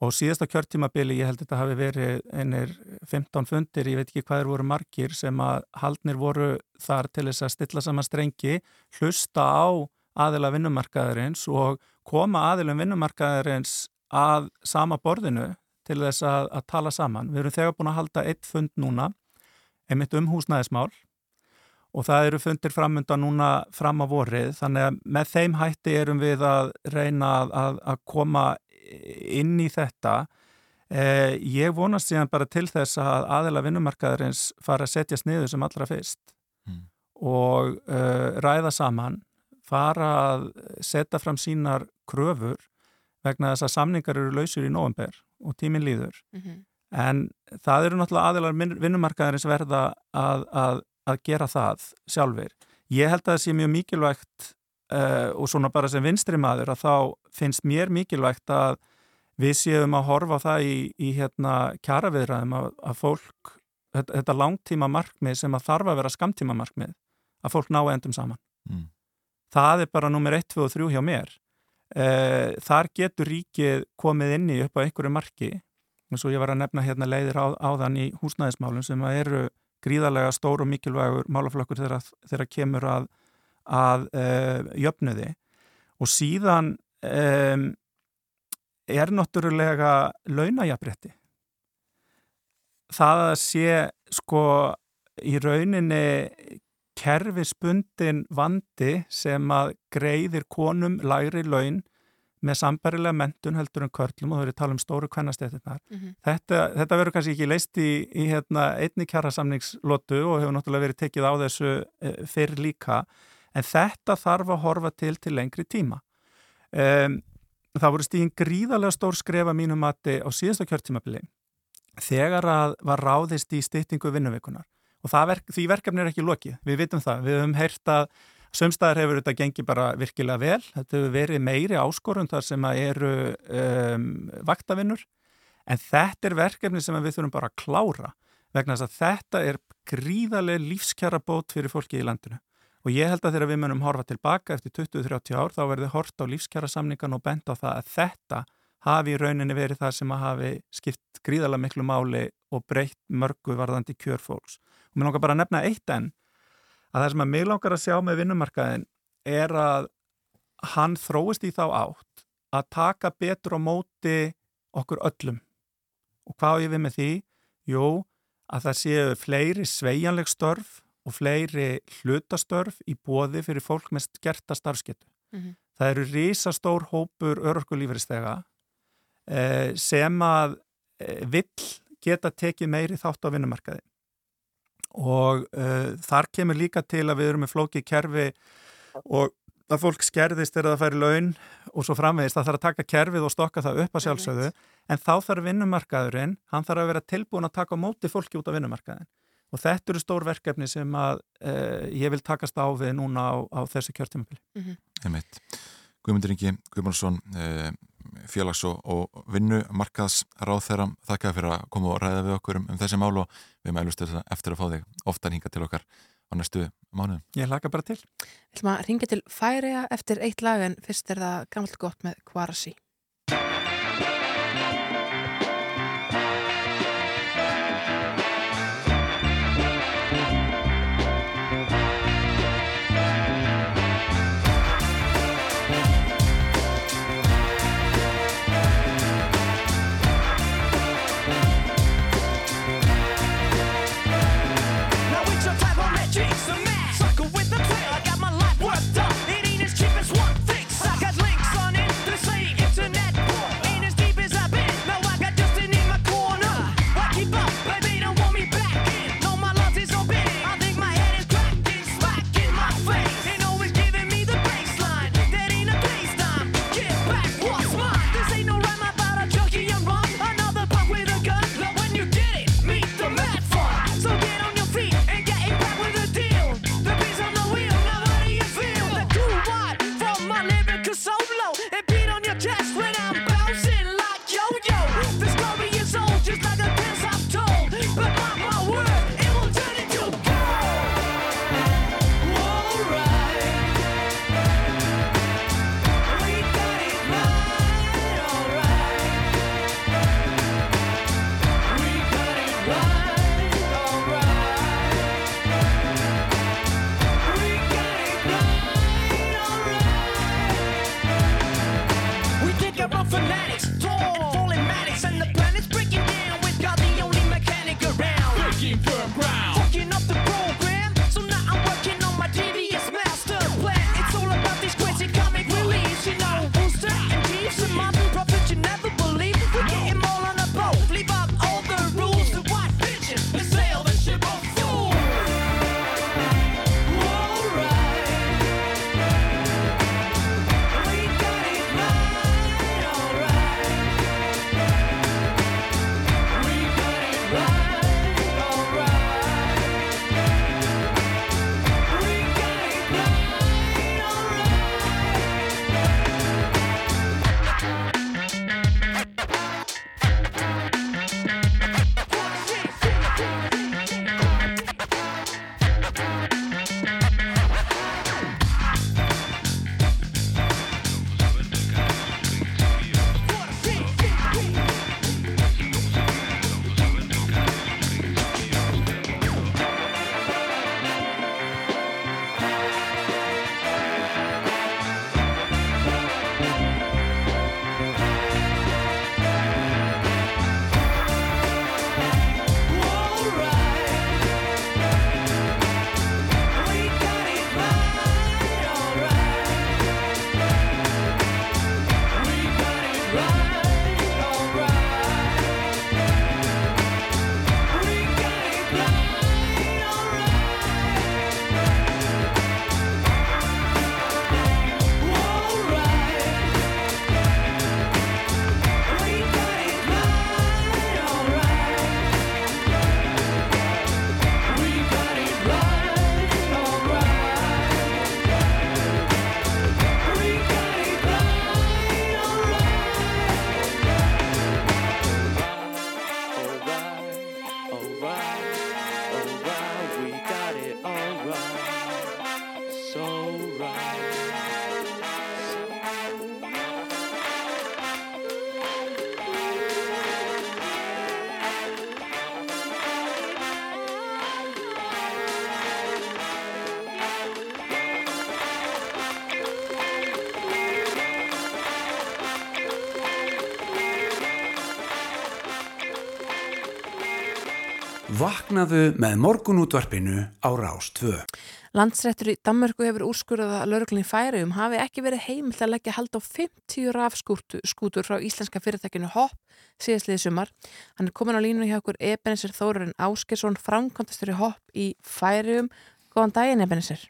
Og síðasta kjörtímabili ég held að þetta hafi verið einir 15 fundir, ég veit ekki hvað er voru margir sem að haldnir voru þar til þess að stilla saman strengi hlusta á aðila vinnumarkaðarins og koma aðilum vinnumarkaðarins að sama borðinu til þess að, að tala saman. Við erum þegar búin að halda eitt fund núna, einmitt um húsnæðismál og það eru fundir framönda núna fram á vorið þannig að með þeim hætti erum við að reyna að, að, að koma inn í þetta eh, ég vonast síðan bara til þess að aðila vinnumarkaðarins fara að setjast niður sem allra fyrst Mm. og uh, ræða saman fara að setja fram sínar kröfur vegna þess að samningar eru lausur í november og tíminn líður Mhm. en það eru náttúrulega aðilar vin- vinnumarkaðarins verða að, að, að gera það sjálfur. Ég held að það sé mjög mikilvægt uh, og svona bara sem vinstri maður að þá finnst mér mikilvægt að við séum að horfa það í, í hérna kjaraviðræðum að, að fólk, þetta, þetta langtíma markmið sem að þarf að vera skamtíma markmið, að fólk ná endum saman. Mm. Það er bara nummer 1, 2 og 3 hjá mér. Uh, þar getur ríkið komið inn í upp á einhverju marki. Eins og ég var að nefna hérna leiðir á, áðan í húsnæðismálum sem eru gríðarlega stór og mikilvægur málaflokkur þegar, kemur að, að uh, jöfnuði. Og síðan um, er náttúrulega launajafrétti það að sé sko í rauninni kerfisbundin vandi sem að greiðir konum lægri laun með sambarilega mentun heldur en körlum og þau eru að tala um stóru kvennastéttinnar. Mhm. Þetta, þetta verður kannski ekki leist í, í hérna, einni kjærasamningslotu og hefur náttúrulega verið tekið á þessu e, fyrr líka en þetta þarf að horfa til til lengri tíma. Um, það voru stíðin gríðarlega stór skrefa mínum mati á síðasta kjörtímabili þegar að var ráðist í styttingu vinnuvikunar og verk, því verkefni er ekki lokið, við vitum það, við höfum heyrt að Sömstæðar hefur þetta gengið bara virkilega vel. Þetta hefur verið meiri áskorun þar sem að eru um, vaktavinnur. En þetta er verkefni sem við þurfum bara að klára vegna þess að þetta er gríðarlega lífskjara bót fyrir fólki í landinu. Og ég held að þegar við munum horfa tilbaka eftir 20-30 ár þá verður hort á lífskjara samningan og benda á það að þetta hafi í rauninni verið það sem að hafi skipt gríðarlega miklu máli og breytt mörgu varðandi kjörfólks. Og mér langar bara að nefna eitt enn að það sem að mig langar að sjá með vinnumarkaðin er að hann þróist í þá átt að taka betur á móti okkur öllum. Og hvað á ég við með því? Jú, að það séu fleiri sveigjanleg störf og fleiri hlutastörf í bóði fyrir fólk með skerta starfsketu. Mhm. Það eru risastór hópur örorkulífristega eh, sem að eh, vill geta tekið meiri þátt á vinnumarkaði og uh, þar kemur líka til að við erum með flókið kerfi og að fólk skerðist þegar það færi laun og svo framvegist það þarf að taka kerfið og stokka það upp að sjálfsögðu en þá þarf vinnumarkaðurinn, hann þarf að vera tilbúin að taka á móti fólki út á vinnumarkaðin og þetta eru stór verkefni sem að uh, ég vil takast á við núna á, á þessu kjörtímafili. Mhm. Einmitt. Guðmundur Ingi Guðmundsson eh, félags- og, og vinnumarkaðs ráð þeirra þakka fyrir að koma og ræða við okkur um, um þessi mál og við mælumst eftir að fá þig oftar hinga til okkar á næstu mánuðum. Ég laka bara til. Við ætlum að ringja til Færiða eftir eitt lag en fyrst er það gammalt gott með Kvarasi. Vaknaðu með morgunútvarpinu á Rás 2. Landsrættur í Danmörku hefur úrskurðað að lauruglunni færiðum hafi ekki verið heimilt að leggja hald á 50 rafskútur frá íslenska fyrirtækinu HOP síðastliði sumar. Hann er komin á línu hjá okkur Ebenezer Þórarinn Áskersson, framkvæmtastur í HOP í færiðum. Góðan daginn Ebenezer.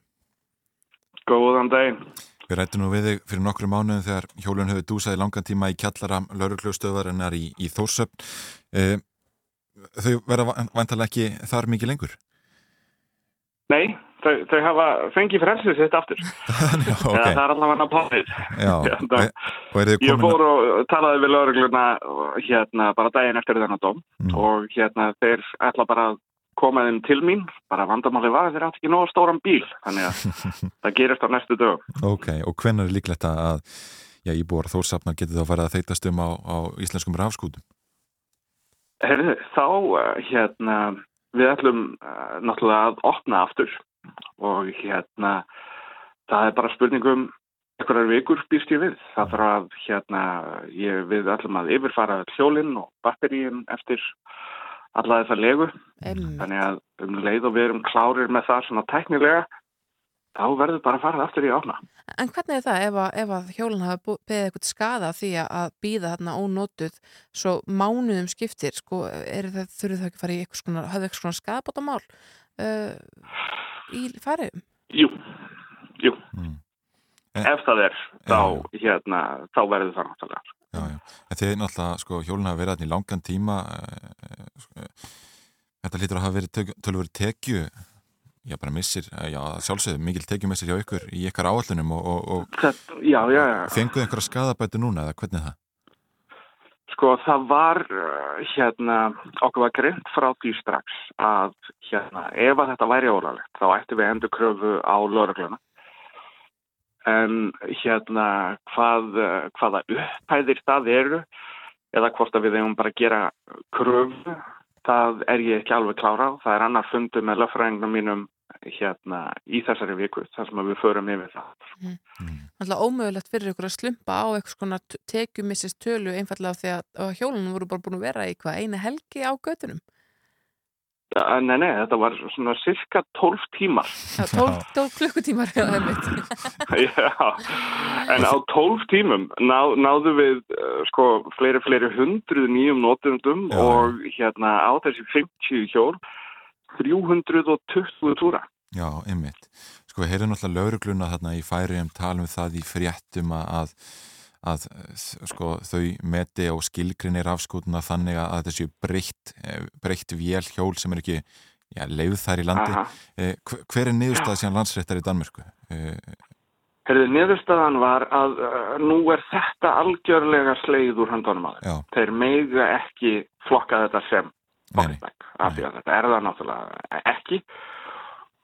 Góðan daginn. Við rættum nú við þig fyrir nokkru mánuðum þegar hjólun hefur dúsað í langan tíma í kjallara lauruglustöðarinnar í, í Þórsöfn. Þau verða vantalega ekki þar mikið lengur? Nei, þau, þau hafa fengið frelsið sitt aftur. Já, ok. Það er allavega plánið. Og er þið Ég fór og talaði við laurugluna hérna bara daginn eftir þennan dóm Mm. og hérna þeir ætla bara að koma þeim til mín, bara vandamáli var að þeir átt ekki nóg stóran bíl, þannig að það gerist á næstu dög. Ok, og hvenær er líklegt að íbúar Þórsafnar getið þá farið að þeitast um á, á íslenskum rafskútum? Herðu, þá uh, hérna við ætlum uh, náttúrulega að opna aftur og hérna það er bara spurningum einhverjar vikur býst ég við. Það þarf að hérna ég, við ætlum að yfirfara hjólinn og batteríin eftir alla þessa legu. Einmitt. Þannig að um leið og við erum klárir með það svona teknilega þá verður bara að fara aftur í opna. En hvernig er það ef að, ef að hjólinn hafa beðið eitthvað skada af því að býða þarna ónótuð svo mánuðum skiptir, sko, er það, þurfið það ekki að fara í eitthvað svona, hafðu eitthvað svona skadabótamál uh, í færiðum? Jú, jú. Mm. Ef það er, þá, hérna, þá verður það náttúrulega. Já, já. En þið náttúrulega, sko, hjólun hafa verið þarna í langan tíma eh, sko, þetta lítur að hafa verið töluveri tekju já, bara missir, eh, já, sjálfsögðu mikil tekju missir hjá ykkur í ykkar áallunum og, og, og já, já, já. fenguðu einhverja skadabætu núna eða hvernig er það? Sko það var uh, hérna, okkur var greint frá því strax að hérna, ef að þetta væri ólálegt þá ættum við endur kröfu á lögregluna. En hérna hvað, uh, hvaða upphæðir það eru eða hvort að við eigum bara að gera kröfu, það er ég ekki alveg klára á. Það er annar fundu með löffræðingum mínum hérna í þessari viku þar sem að við förum yfir það. Alltaf ómögulegt fyrir ykkur að slumpa á eitthvað svona tekjumissist tölu einfallega því að, að hjólunum voru bara búin að vera í hvað eina helgi á götunum. Uh, nei, nei, þetta var svona cirka 12 tímar. Já, 12, 12 klukkutímar. Já, en á 12 tímum ná, náðu við uh, sko fleiri, fleiri hundruð nýjum notendum Já. og hérna á þessi 50 hjól 320 túra. Já, einmitt. Sko, við heyrum náttúrulega laurugluna þarna í færiðum talum það í fréttum að, að sko, þau meti og skilgrinni rafskútuna þannig að þessi breytt, breytt vél hjól sem er ekki já, leið þær í landi. Aha. Eh, hver- er niðurstað síðan landsréttar í Danmörku? Eh, Herðu, niðurstaðan var að uh, nú er þetta algjörlega sleið úr höndunum að já, þeir meiga ekki flokka þetta sem pocketbag, af því að þetta er það náttúrulega ekki.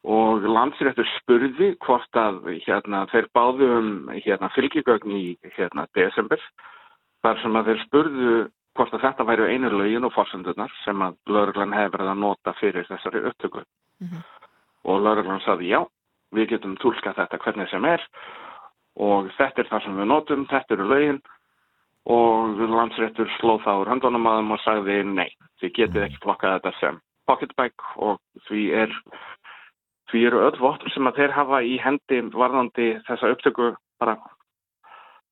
Og landsréttur spurði hvort að hérna, þeir báðu um hérna, fylgigögn í hérna, desember þar sem að þeir spurðu hvort að þetta væri einu lögin og fórsöndunar sem að lauruglan hefur verið að nota fyrir þessari upptöku. Mhm. og lauruglan saði já, við getum tólkað þetta hvernig sem er og þetta er það sem við notum, þetta eru lögin. Og landsréttur sló það úr höndunum að þeim og sagði nei, þið getið ekki flokkað þetta sem pocketbag og því er því eru öll vottur sem að þeir hafa í hendi varðandi þessa upptöku bara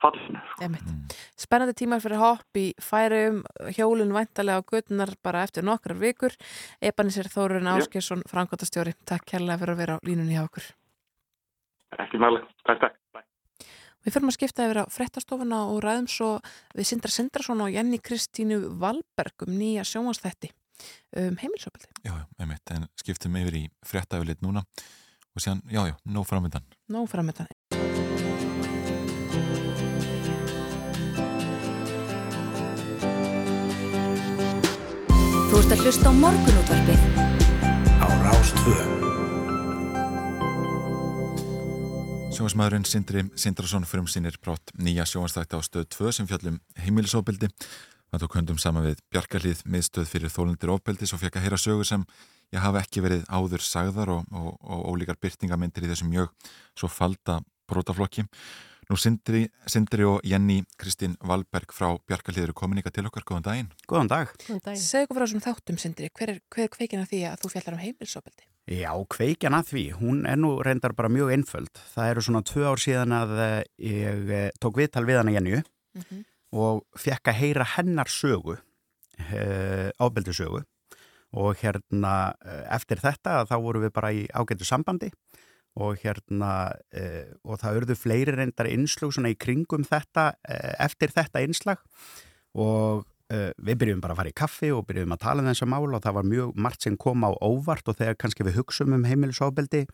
fallinu. Einmitt. Spennandi tímar fyrir hopp í færiðum, hjólun væntalega á götunar bara eftir nokkrar vikur. Ebanisir Þórun. Áskjesson, frangotastjóri. Takk kærlega fyrir að vera á línunni hjá okkur. Ekki máli. Takk, takk. Við fyrir að skipta yfir á frettastofuna og ræðum svo við Sindra Sindrason og Jenny Kristínu Valberg um nýja sjónvarsþætti um heimilsöpildi. Já, já, einmitt, en skiptum yfir í fréttafilitt núna og síðan, já, já, nóg framöndan. Nó framöndan. Þú ert að hlusta á morgunútvarpið á Rás 2. Sjónvarsmaðurinn Sindri Sindrason fyrir um sínir brátt nýja sjónvarsþætti á stöð 2 sem fjallum heimilisofbildi. Það tók höndum saman við Bjarkarlið miðstöð fyrir þólendir ofbildis og fekk að heyra sögur sem ég hafa ekki verið áður sagðar og, og, og ólíkar byrtingamindir í þessum mjög svo falda brótaflokki. Nú Sindri, Sindri og Jenny Kristín Valberg frá Bjarkarliður komin ykkar til okkar, góðan daginn. Góðan dag. Segðu okkur frá svona þáttum, Sindri, hver er, hver er kveikin að því að þú fjallar um heimilsopeldi? Já, kveikjan að því, hún er nú reyndar bara mjög einföld. Það eru svona tvö ár síðan að eh, ég eh, tók viðtal við hana Jenny Mhm. og fekk að heyra hennar sögu, ábeldi sögu og hérna eh, eftir þetta þá vorum við bara í ágættu sambandi og hérna og það urðu fleiri reyndar innslug svona í kringum þetta eftir þetta innslag og við byrjum bara að fara í kaffi og byrjum að tala um þessa mál og það var mjög margt sem kom á óvart og þegar kannski við hugsum um heimilisofbeldi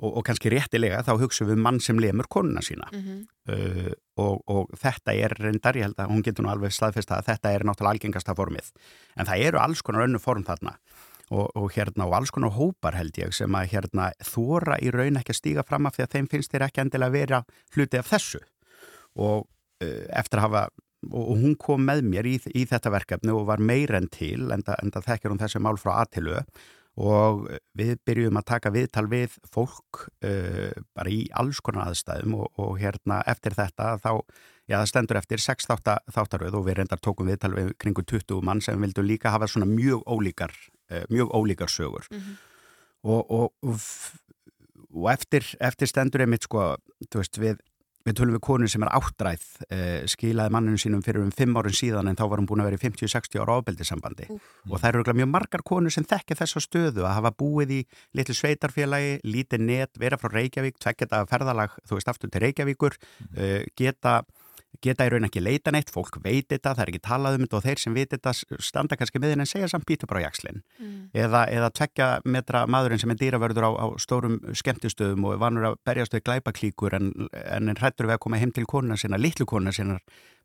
og, og kannski réttilega þá hugsum við um mann sem lemur konuna sína. Mhm. uh, og, og þetta er reyndar, ég held að hún getur nú alveg staðfest að þetta er náttúrulega algengasta formið. En það eru alls konar önnu form þarna og, og hérna og alls konar hópar held ég sem að hérna þóra í raun ekki að stíga fram af því að þeim finnst þér ekki endilega vera hluti af þessu. Og uh, eftir að hafa og, og hún kom með mér í, í þetta verkefni og var meir en til enda, enda þekkir hún þessi mál frá aðtilu og við byrjum að taka viðtal við fólk uh, bara í alls konar aðstæðum og, og hérna eftir þetta þá, já það stendur eftir 6 þátta, þáttaröð og við reyndar tókum viðtal við kringu 20 mann sem vildu líka hafa svona mjög ólíkar, uh, mjög ólíkar sögur. Og, og, og, f- og eftir, eftir stendur einmitt sko, þú veist, við, við tölum við konu sem er áttræð eh, skilaði manninu sínum fyrir um fimm árun síðan en þá var hún búin að vera í 50-60 ára ábeldisambandi og það eru mjög margar konur sem þekki þessa stöðu að hafa búið í litlu sveitarfélagi, lítið net, vera frá Reykjavík, tveggjata ferðalag, þú veist, aftur til Reykjavíkur, uh, geta geta í raun ekki leita neitt, fólk veit þetta, það er ekki talað um þetta og þeir sem veit þetta standa kannski með henni en segja samt býtu bara á jakslinn Mm. eða, eða tvekja metra maðurinn sem er dýravörður á, á stórum skemmtistöðum og er vanur að berjast við glæpaklíkur en, en er hrættur við að koma heim til konuna sinna, litlu konuna sinna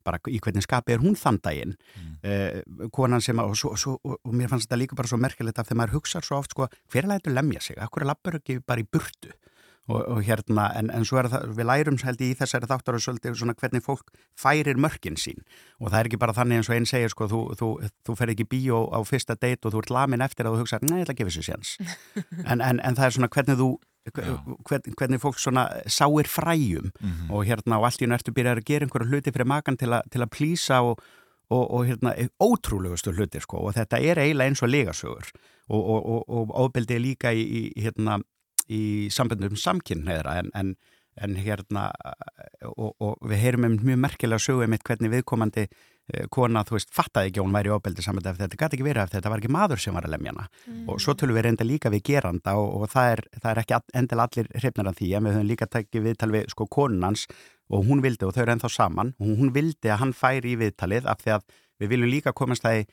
bara í hvernig skapi er hún þann daginn mm. konan sem að, og, svo, svo, og, og mér fannst þetta líka bara svo merkilegt af þegar maður hugsa svo oft sko, hver er lætur lemja sig, akkur er lappur ekki bara í burtu og, og hérna, en, en svo er það, við lærum held ég í þessari þáttar og svolítið svona hvernig fólk færir mörkin sín. Og það er ekki bara þannig eins og einn segir sko, þú, þú, þú fer ekki bíó á fyrsta date og þú ert lamin eftir að þú hugsa, nei, ég ætla að gefa þessu séns. En, en, en það er svona hvernig þú hvern, hvernig fólk svona sáir fræjum. Mhm. og hérna og allt í nærtu byrjar að gera einhverju hluti fyrir makan til, a, til að plýsa og, og, og hérna ótrúlegustu hluti sko. Og þetta er eiginlega eins og legasögur og, og, og, er líka í, í hérna í samböndum samkynneðra en, en, en hérna og, og við heyrum um mjög merkilega sögu um hvernig viðkomandi eh, kona, þú veist, fattaði ekki að hún væri óbeldi sambönd ef þetta gæti ekki verið ef þetta var ekki maður sem var að lemja hana. Og svo tölum við reynda líka við geranda og, og það, er, það er ekki endilega allir hrifnar af því en við höfum líka tekið viðtal við sko konunans og hún vildi og þau eru ennþá saman. Og hún vildi að hann færi í viðtalið af því að við viljum líka komast það í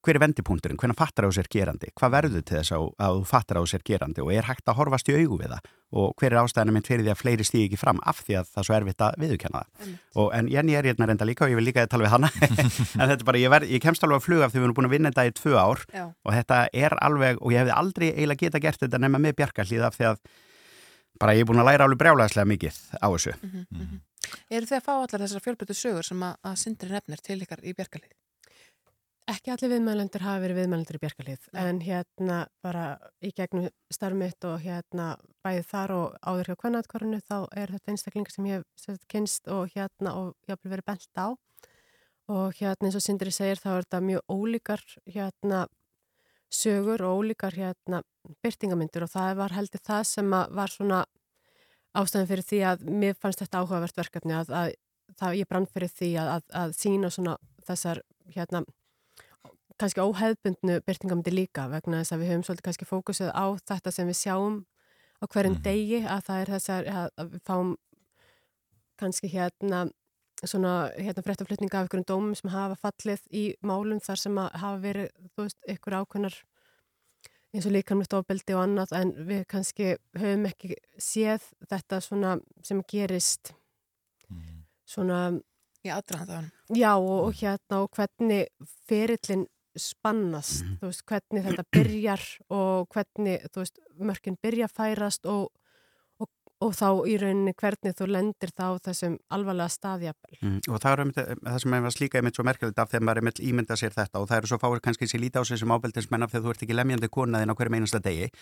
hver er vendipunkturinn, hvernig fattar á sér gerandi? Hvað verður til þess að, að þú fattar á sér gerandi? Og er hægt að horfast í augu við það? Og hver er ástæðanum minn fyrir því að fleiri stíði ekki fram af því að það er svo erfitt að viðurkenna það? Og, en Jenny er hérna reynda líka og ég vil líka tala við hana. En þetta er bara, ég, ver, ég kemst alveg að fluga af því við erum búin að vinna þetta í tvö ár. Já. og þetta er alveg, og ég hefði aldrei eiginlega geta gert þetta nema með bjarkarlíð af því að bara ég er búin að læra alveg brjálæðislega mikið á þessu. Eru þið að fá allar þessar fjölbyrtu sögur sem að, að Sindri nefnir til ykkar í bjarkalið? Ekki allir viðmælendur hafa verið viðmælendur í bjarkalið en hérna bara í gegnum starf mitt og hérna bæði þar og áður hjá kvennatkvarinu þá er þetta einstaklingar sem ég hef kynst og hérna og ég haf verið bent á. Og hérna eins og Sindri segir þá er þetta mjög ólíkar hérna sögur og ólíkar hérna byrtingamindur og það var heldur það sem að var svona ástæðan fyrir því að mér fannst þetta áhugavert verkefni að, að það ég brann fyrir því að, að, að sína svona þessar hérna kannski óheðbundnu byrtingamindi líka vegna þess að við höfum svolítið kannski fókusið á þetta sem við sjáum á hverjum degi að það er þessar að við fáum kannski hérna svona hérna fréttaflutninga af einhverjum dómum sem hafa fallið í málum þar sem að hafa verið, þú veist, ykkur ákveðnar eins og líkamlegt ofbeldi og annað en við kannski höfum ekki séð þetta svona sem gerist svona í aðdraðan Já og, og hérna og hvernig ferillin spannast, þú veist, hvernig þetta byrjar og hvernig, þú veist, mörkin byrja færast og, og, og þá í rauninni hvernig þú lendir þá þessum alvarlega staðjafel. Mm, og það er einmitt, það sem er slíka einmitt svo merkilegt af þegar maður einmitt ímynda sér þetta og það eru svo fáir kannski sér líta á sig sem ábeldismenn af þegar þú ert ekki lemjandi konaðinn á hverjum einasta degi.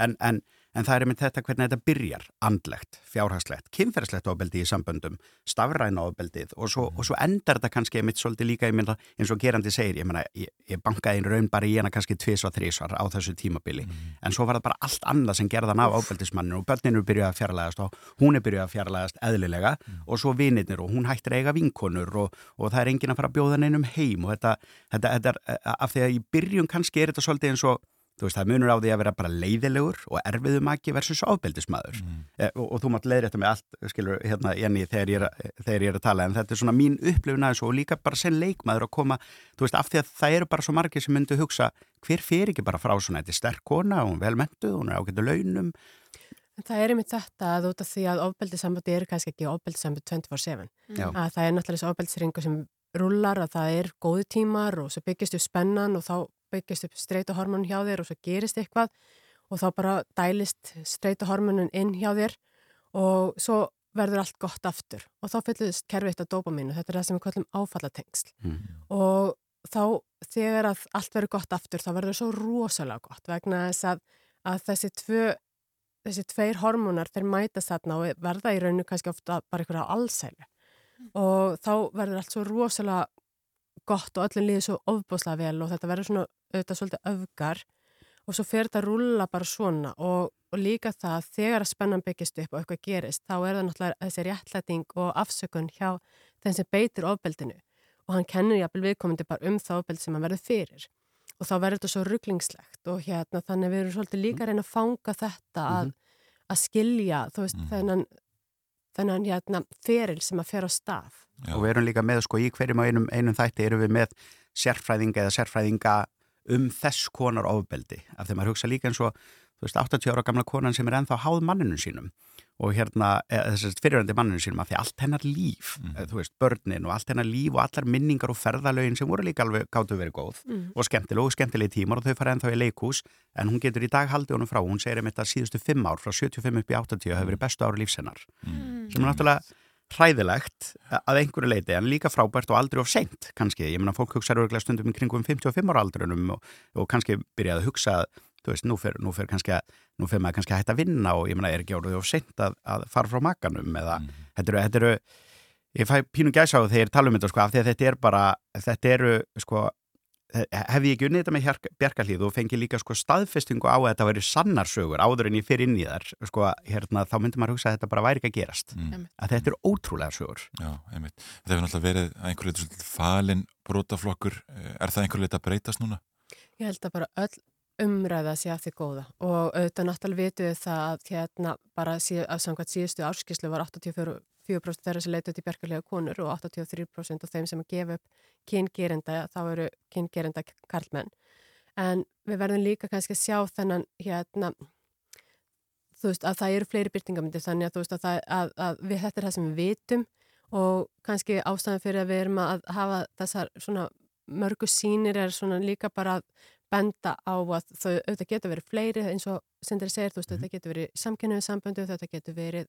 En, en en það er einmitt þetta hvernig þetta byrjar andlegt, fjárhagslegt, kynferðslegt ofbeldi í samböndum, stafræna ofbeldið og svo, og svo endar þetta kannski einmitt svolítið líka, ég meina, eins og gerandi segir ég meina, ég, ég bankaði einn raun bara í hana kannski tvis og þrísvar á þessu tímabili. En svo var það bara allt annað sem gerðan af ofbeldismanninu og börninu byrjuði að fjarlægast og hún er byrjuði að fjarlægast eðlilega og svo vinirnir og hún hættir eiga vinkonur og, og það er enginn að fara að bjóða neinum heim og þetta, þetta, þetta er, af því að í byrjun kannski er þetta svolítið eins og Þú veist, það munur á því að vera bara leiðilegur og erfiðu maki versus ofbeldismæður mm. og, og þú mátt leiðrétta með allt, skilur, hérna, Jenny, þegar ég, er, þegar ég er að tala en þetta er svona mín upplifun að þessu og líka bara sem leikmaður að koma, þú veist, af því að það eru bara svo margir sem myndu hugsa, hver fyrir ekki bara frá svona, þetta er sterk kona, hún er velmentuð, hún er ágættu launum. En það er einmitt þetta að út af því að ofbeldissambandi eru kannski ekki ofbeldissambandi 24-7. Já. Að það er náttúrulega þessi ofbeldisringu sem rullar að það er góði tímar og svo byggist upp spennan og þá byggist upp streituhormon hjá þér og svo gerist eitthvað og þá bara dælist streituhormonin inn hjá þér og svo verður allt gott aftur og þá fyllist kerfið eitt á dopamínu, þetta er það sem við kallum áfallatengsl. Og þá þegar að allt verður gott aftur þá verður það svo rosalega gott vegna þess að, að þessi tvö þessi tveir hormónar þeir mætast þarna og verða í rauninu kannski ofta bara einhverja allsælu og þá verður allt svo rosalega gott og öllum líður svo ofbúslega vel og þetta verður svona auðvitað svolítið öfgar og svo fer þetta að rúlla bara svona og, og líka það að þegar að spennan byggist upp og eitthvað gerist þá er það náttúrulega þessi réttlæting og afsökun hjá þeim sem beitir ofbeldinu og hann kennir jafnvel viðkomandi bara um það ofbeld sem hann verður fyrir og þá verður þetta svo rugglingslegt og hérna þannig við erum svolítið líka að reyna að fanga þetta að, að skilja þú veist þennan, þennan hérna feril sem að fer á stað. Og við erum líka með sko í hverjum og einum, einum þætti erum við með sérfræðinga eða sérfræðinga um þess konar ofbeldi. Af því maður hugsa líka eins og þú veist 80 ára gamla konan sem er ennþá háð manninu sínum og hérna þessast fyriröndi manninu sínum af því allt hennar líf mm. þú veist börnin og allt hennar líf og allar minningar og ferðalögin sem voru líka alveg gáttu verið góð Mm. og skemmtileg og skemmtilegi tímar og þau fara ennþá í leikhús en hún getur í dag haldið honum frá hún segir um þetta síðustu fimm ár frá 75 upp í 80 hefur verið bestu ári lífsennar Mm. sem er náttúrulega hræðilegt að einhverju leiti en líka frábært og aldrei of seint kannski, ég meina fólk hugsaður stundum í kringum 55 ára aldrunum og, og kannski byrjaði að hugsa þú veist, nú fer, nú fer kannski að nú fer maður kannski að hætta að vinna og ég meina er ekki orðið of seint að, að fara frá makanum eða þetta eru, þetta eru ég fæ pínu gæsa á ég tala um þetta sko af því að þetta er bara, þetta eru sko hef ég ekki unnið þetta með bjarkalíð og fengi líka sko staðfestingu á að þetta væri sannarsögur áður en ég fyrir inn í þar sko hérna þá myndi maður hugsa að þetta bara væri ekki að gerast Mm. að þetta er ótrúlega sögur Já, einmitt. Þetta hefur náttúrulega verið að einhverju svolítið falin brotaflokkur. Er það einhverju leita að breytast núna? Ég held að bara öll umræða sé að því góða og auðvitað náttúrulega vitum við það að hérna bara síð, að samkvæmt síðustu árskislu var 84% þeirra sem leita út í bjargarlega konur og 83% af þeim sem að gefa upp kyngerinda, þá eru kyngerinda karlmenn. En við verðum líka kannski að sjá þennan hérna þú veist að það eru fleiri byrtingamindir þannig að þú veist að, það, að, að við, þetta er það sem við vitum og kannski ástæðan fyrir að við erum að hafa þessar svona mörgu sínir er svona líka bara að benda á að þau auðvitað getur verið fleiri eins og Sindri segir, þú veist, þetta getur verið samkynnuðu samböndu, þetta getur verið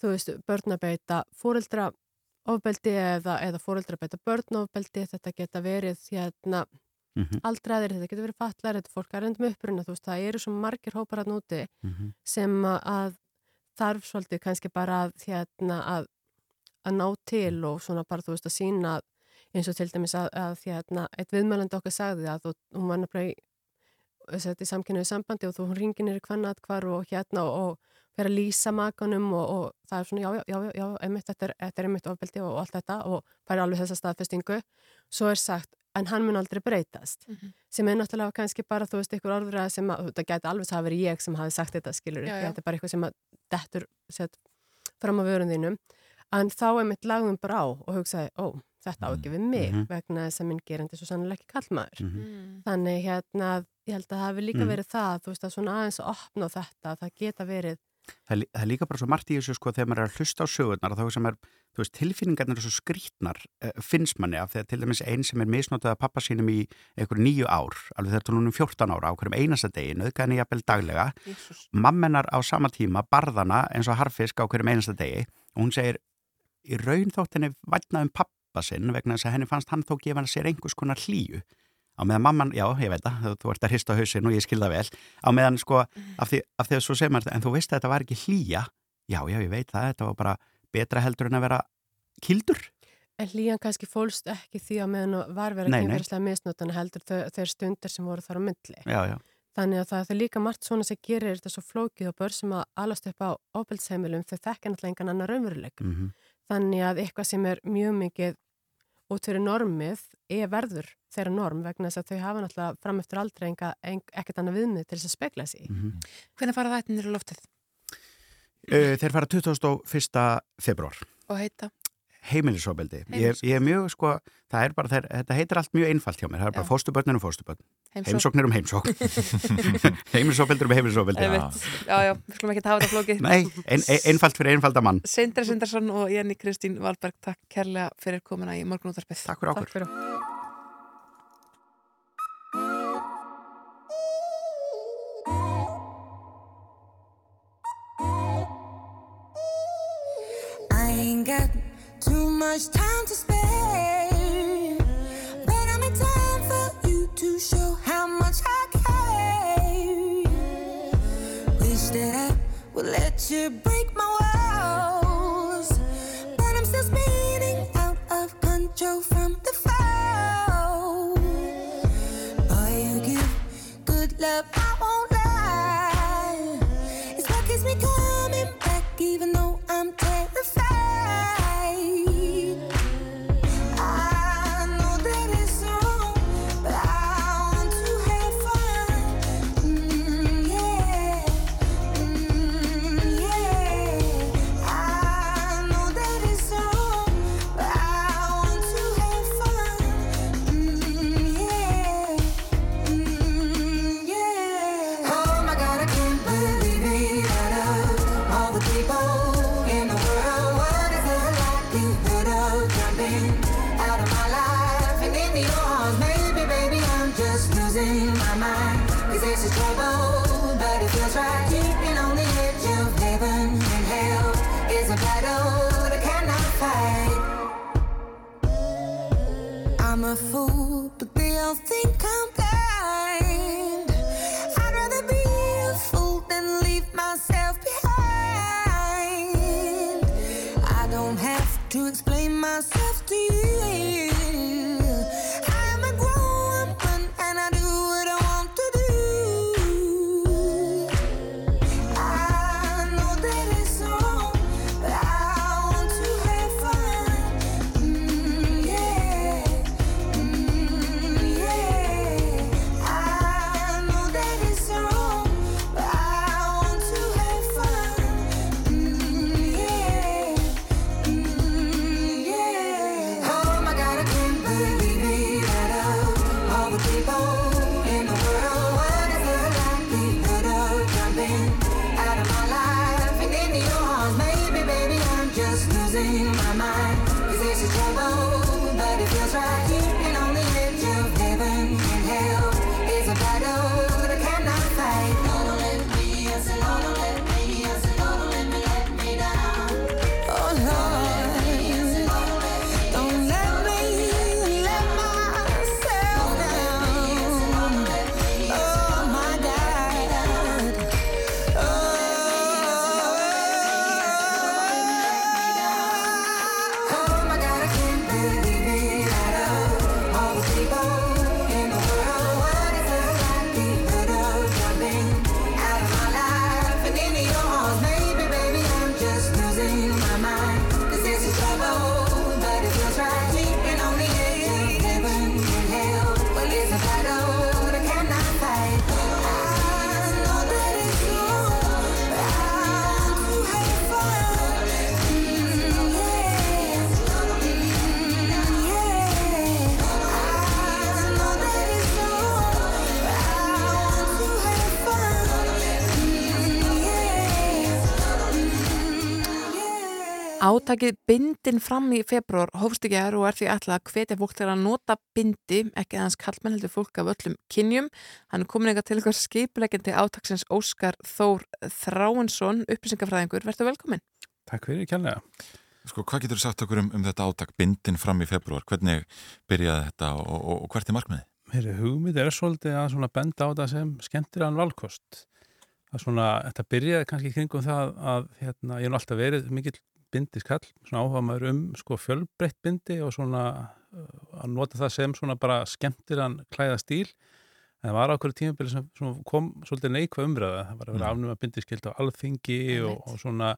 þú veist, börnabeita fóreldra ofbeldi eða, eða fóreldra beita börnofbeldi, þetta geta verið hérna Mhm. aldraðir, þetta getur verið fallar, þetta er fólk að reyndum uppruna, þú veist, það eru svo margir hópar að núti Mhm. sem að, að þarf svolítið kannski bara að, hérna, að, að ná til og svona bara, þú veist, að sína eins og til dæmis að, að hérna, eitt viðmælandi okkar sagði að þú, hún var nefnilega í, þess að þetta er samkynniðu sambandi og þú hún ringin er í hvernat hvar og hérna og, og fer að lýsa makanum og, og það er svona já, já, já, já, einmitt, þetta er, þetta er einmitt ofbeldi og, og allt þetta og fær alveg þessa staðfestingu. Svo er sagt, en hann mun aldrei breytast. Sem er náttúrulega kannski bara þú veist ykkur orður sem að, það gæti alveg það að vera ég sem hafi sagt þetta skilur, þetta er bara eitthvað sem að dettur sett fram á vörun þínum. En þá er mitt lagðum bara á og hugsaði, ó, þetta á ekki við mig Mhm. vegna þess að minn gerandi svo sannlega ekki kallmaður Mhm. þannig hérna, ég held að það hefur líka Mhm. verið það, þú veist að svona aðeins að opna á þetta, að það geta verið það er, er líka bara svo margt í þessu sko þegar maður er að hlusta á sögurnar og þá sem er, þú veist, tilfinningarnir er svo skrítnar uh, finnst manni af því að til dæmis einn sem er misnotað af pappa sínum í einhverju nýju ár, alveg þegar tónum 14 ára á hverjum einasta degi, nöðgæði henni jafnvel daglega Jesus. mammenar á sama tíma barðana eins og harfisk á hverjum einasta degi og hún segir, í raun þótt henni vætna um pappa sinn vegna þess að henni fannst hann þó gefa hann sér einhvers konar hlýju á meðan mamman, já, ég veit það, þú, þú ert að hrista á hausin og ég skilða vel, á meðan sko, af því, af því að svo segir maður, en þú veist að þetta var ekki hlýja, já, já, ég veit það, þetta var bara betra heldur en að vera kildur. En hlýjan kannski fólst ekki því að meðan og var verið Nei, nei. kynferðislega misnótan heldur þau, þeir stundir sem voru þar á myndli. Já, já. Þannig að það er líka margt svona sem gerir þetta svo flókið og börn sem að alast upp á óbeltsheimilum þau þekka náttúrulega engan annar raunveruleik. Mhm. Þannig að eitthvað sem er mjög mikið út fyrir normið er verður þeirra norm vegna þess að þau hafa náttúrulega fram eftir aldrei ekkert annað viðmið til þess að spekla sig. Mm -hmm. Hvernig fara það einnir í loftið? Uh, þeir fara 21. februar. Og heita? Heimilisofbeldi. Ég, Heimilisofbeldi. ég er mjög, sko, það er bara, þeir, þetta heitir allt mjög einfalt hjá mér. Það er bara Já. fóstubörnir um fóstubörn. Heimsókn. Heimsóknir um heimsókn. heimilisofbeldur um heimilisofbeldi. Einmitt. Já, já, við skulum ekki hafa þetta flókið. Nei, ein, ein, einfalt fyrir einfalda mann. Sindri Sindarsson og Jenny Kristín Valberg, takk kærlega fyrir komuna í morgunúttarpið. Takk fyrir okkur. Takk fyrir okkur. Much time to spare, but I'm in time for you to show how much I care. Wish that I would let you break my Átakið bindin fram í februar hófst ekki er og er því ætlað að hvetja fólk til að nota bindi, ekki aðeins kallmenn heldur fólk af öllum kynjum. Hann er komin eitthvað til eitthvað skipulegjandi átaksins Óskar Þór Þráinsson, upplýsingafræðingur. Verður velkomin. Takk fyrir kjærlega. Sko, hvað getur þú sagt okkur um, um þetta átak bindin fram í februar? Hvernig byrjaði þetta og, og, og hvert er markmiði? Heyri, hugmynd er svolítið að benda á þetta sem skemmtilegan valkost. Það er svona, þetta byrjaði kannski kringum það að hérna, ég hef alltaf verið mikill bindiskall, svona áhuga maður um sko fjölbreytt bindi og svona uh, að nota það sem svona bara skemmtilegan klæða stíl. En það var ákveður tímabili sem svona kom svolítið neikvað umræða. Það var að vera Mm. afnum að bindiskild á alþingi og, og svona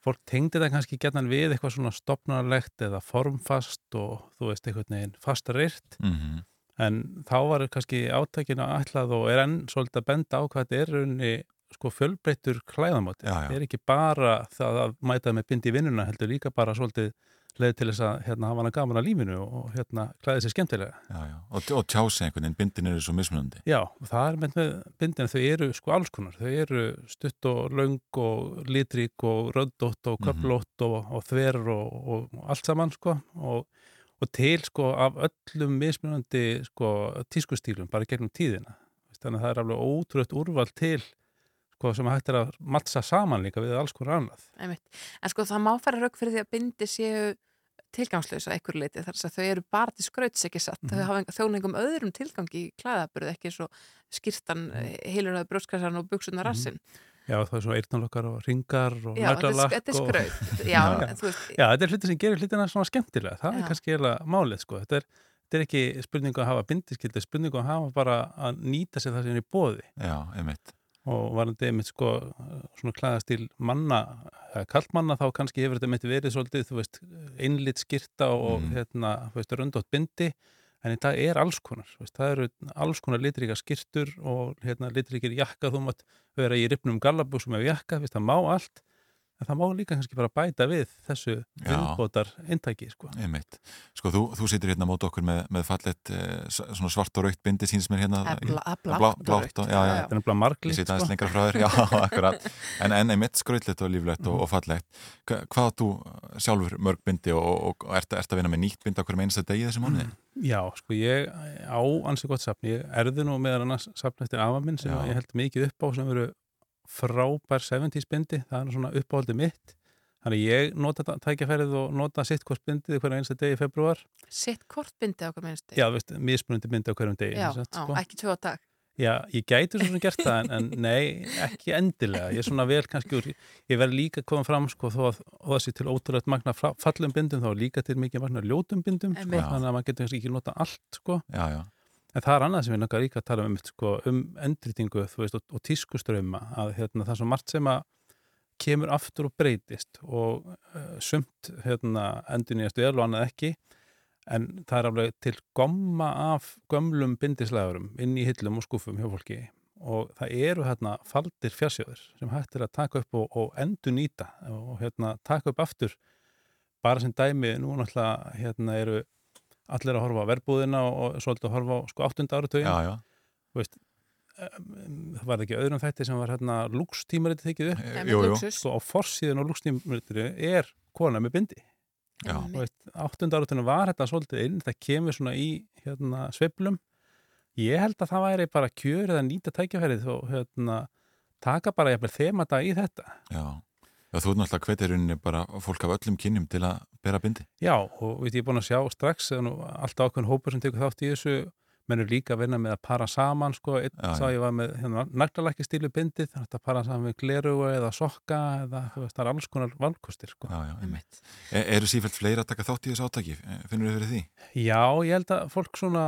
fólk tengdi þetta kannski getan við eitthvað svona stopnarlegt eða formfast og þú veist einhvern veginn fastareirt Mhm. en þá var kannski átækinu ætlað og er enn svolítið að benda á hvað þetta er raunni sko fjölbreyttur klæðamáti Já, já. það er ekki bara það að mæta með bindi vinnuna heldur líka bara svolítið leið til þess að hérna, hafa hana gaman að lífinu og hérna klæði sér skemmtilega Já, já. Og, og tjási einhvern veginn, bindin eru svo mismunandi. Já, það er með, bindin, þau eru sko alls konar, þau eru stutt og löng og litrík og röddótt og köflótt og, og þver og, og, allt saman sko og, og til sko af öllum mismunandi sko tískustílum bara gegnum tíðina. Þannig að það er alveg ótrútt úrval til sko sem hægt er að mattsa saman líka við alls konar annað. Einmitt. En sko það má fara rauk fyrir því að bindi séu tilgangslösa einhver leiti þar að þau eru bara til skrauts ekki satt. Mhm. Þau hafa þjóningum öðrum tilgangi í klæðaburð ekki svo skýrtan, mm. heilurnaði brjóstkassan og buksunar rassin. Já, það er svo eyrnalokkar og ringar og Já, þetta er- þetta er og- skraut. Já, Já, þetta er hluti sem gerir hlutina svona skemmtilega. Það Já. er kannski eiginlega málið, sko. Þetta er, þetta er ekki spurningu að hafa bindiskildi, spurningu að hafa bara að nýta sér það sem er í bóði. Já, einmitt. Og varandi einmitt, sko, svona klæðastíl manna, kallmanna, þá kannski hefur þetta einmitt verið svolítið, þú veist, einlitt skirta og, Mm. hérna, þú veist, röndótt bindi. En dag er alls konar, veist, það eru alls konar litríkar skirtur og hérna litríkir jakka, þú mátt vera í ripnum gallabúsum ef jakka, veist, það má allt, en það má líka kannski bara bæta við þessu viðbótar intæki, sko. Einmitt. Sko, þú, þú situr hérna mót okkur með, með fallet eh, svart og raukt bindi síns mér hérna. Eh, Eh, blátt blá- og er marglitt, Ég sit aðeins sko. lengra frá þér. En, en einmitt skrautlegt og líflegt og, og fallegt. Hva- Hvað þú sjálfur mörg bindi og, og, og ert, ert að vinna með nýtt bindi okkur með einsta degi þessi mánuði? Já, sko, ég á ansi gott safn. Ég erði nú meðan annars safn eftir afa minn sem Já. ég held mikið upp á sem eru frábær 70s bindi. Það er svona uppáhaldi mitt. Þannig ég nota þetta tækjafærið og nota sitt hvort bindið hverja einsta degi í februar. Sitt hvort bindi á okkur minnst. Já, veist, mismunandi bindi á hverjum degi. Já, sagt, á, sko. ekki tvö á dag. Já, ég gæti svo sem gert það en, en nei, ekki endilega. Ég er svona vel kannski úr, ég verð líka koma fram sko þó að þó að sé til ótrúlega magna fallum bindum þá líka til mikið magna ljótum bindum sko, þannig að maður getur kannski ekki nota allt sko. Já, já. En það er annað sem við náttúrulega líka að tala um, sko, um endritingu veist, og, og tískuströma að hérna, það er svo margt sem að kemur aftur og breytist og uh, sumt hérna, endur nýjast vel og annað ekki en það er alveg til gomma af gömlum bindislegarum inn í hillum og skúfum hjá fólki og það eru hérna faldir fjarsjóður sem hægt er að taka upp og, og endur nýta og hérna taka upp aftur. Bara sem dæmi, nú náttúrulega hérna eru allir að horfa á verbúðina og, svolítið að horfa á sko áttunda áratögin Já, já. Þú veist, það var ekki öðrum þætti sem var hérna jú, jú. Luxus. sko á forsíðun og Lux tímaritið er kona með bindi Já. Þú veist, áttunda áratögin var þetta svolítið inn það kemur svona í hérna sveiflum ég held að það væri bara kjör eða nýta tækjafærið og hérna taka bara jafnvel þemata í þetta Já. Já, þú ert náttúrulega hvetið rauninni bara fólk af öllum kynjum til að bera bindi. Já, og veit, ég er búin að sjá strax alltaf ákveðin hópur sem tekur þátt í þessu menn er líka að vinna með að para saman sko, einn sá ég var með hérna, naglalækki stílu bindið, þannig að para saman með glerugu eða sokka eða þú veist, það er alls konar valkostir sko. Já, já, einmitt. E eru sífælt fleiri að taka þátt í þessu átaki? Finnur þið fyrir því? Já, ég held að fólk svona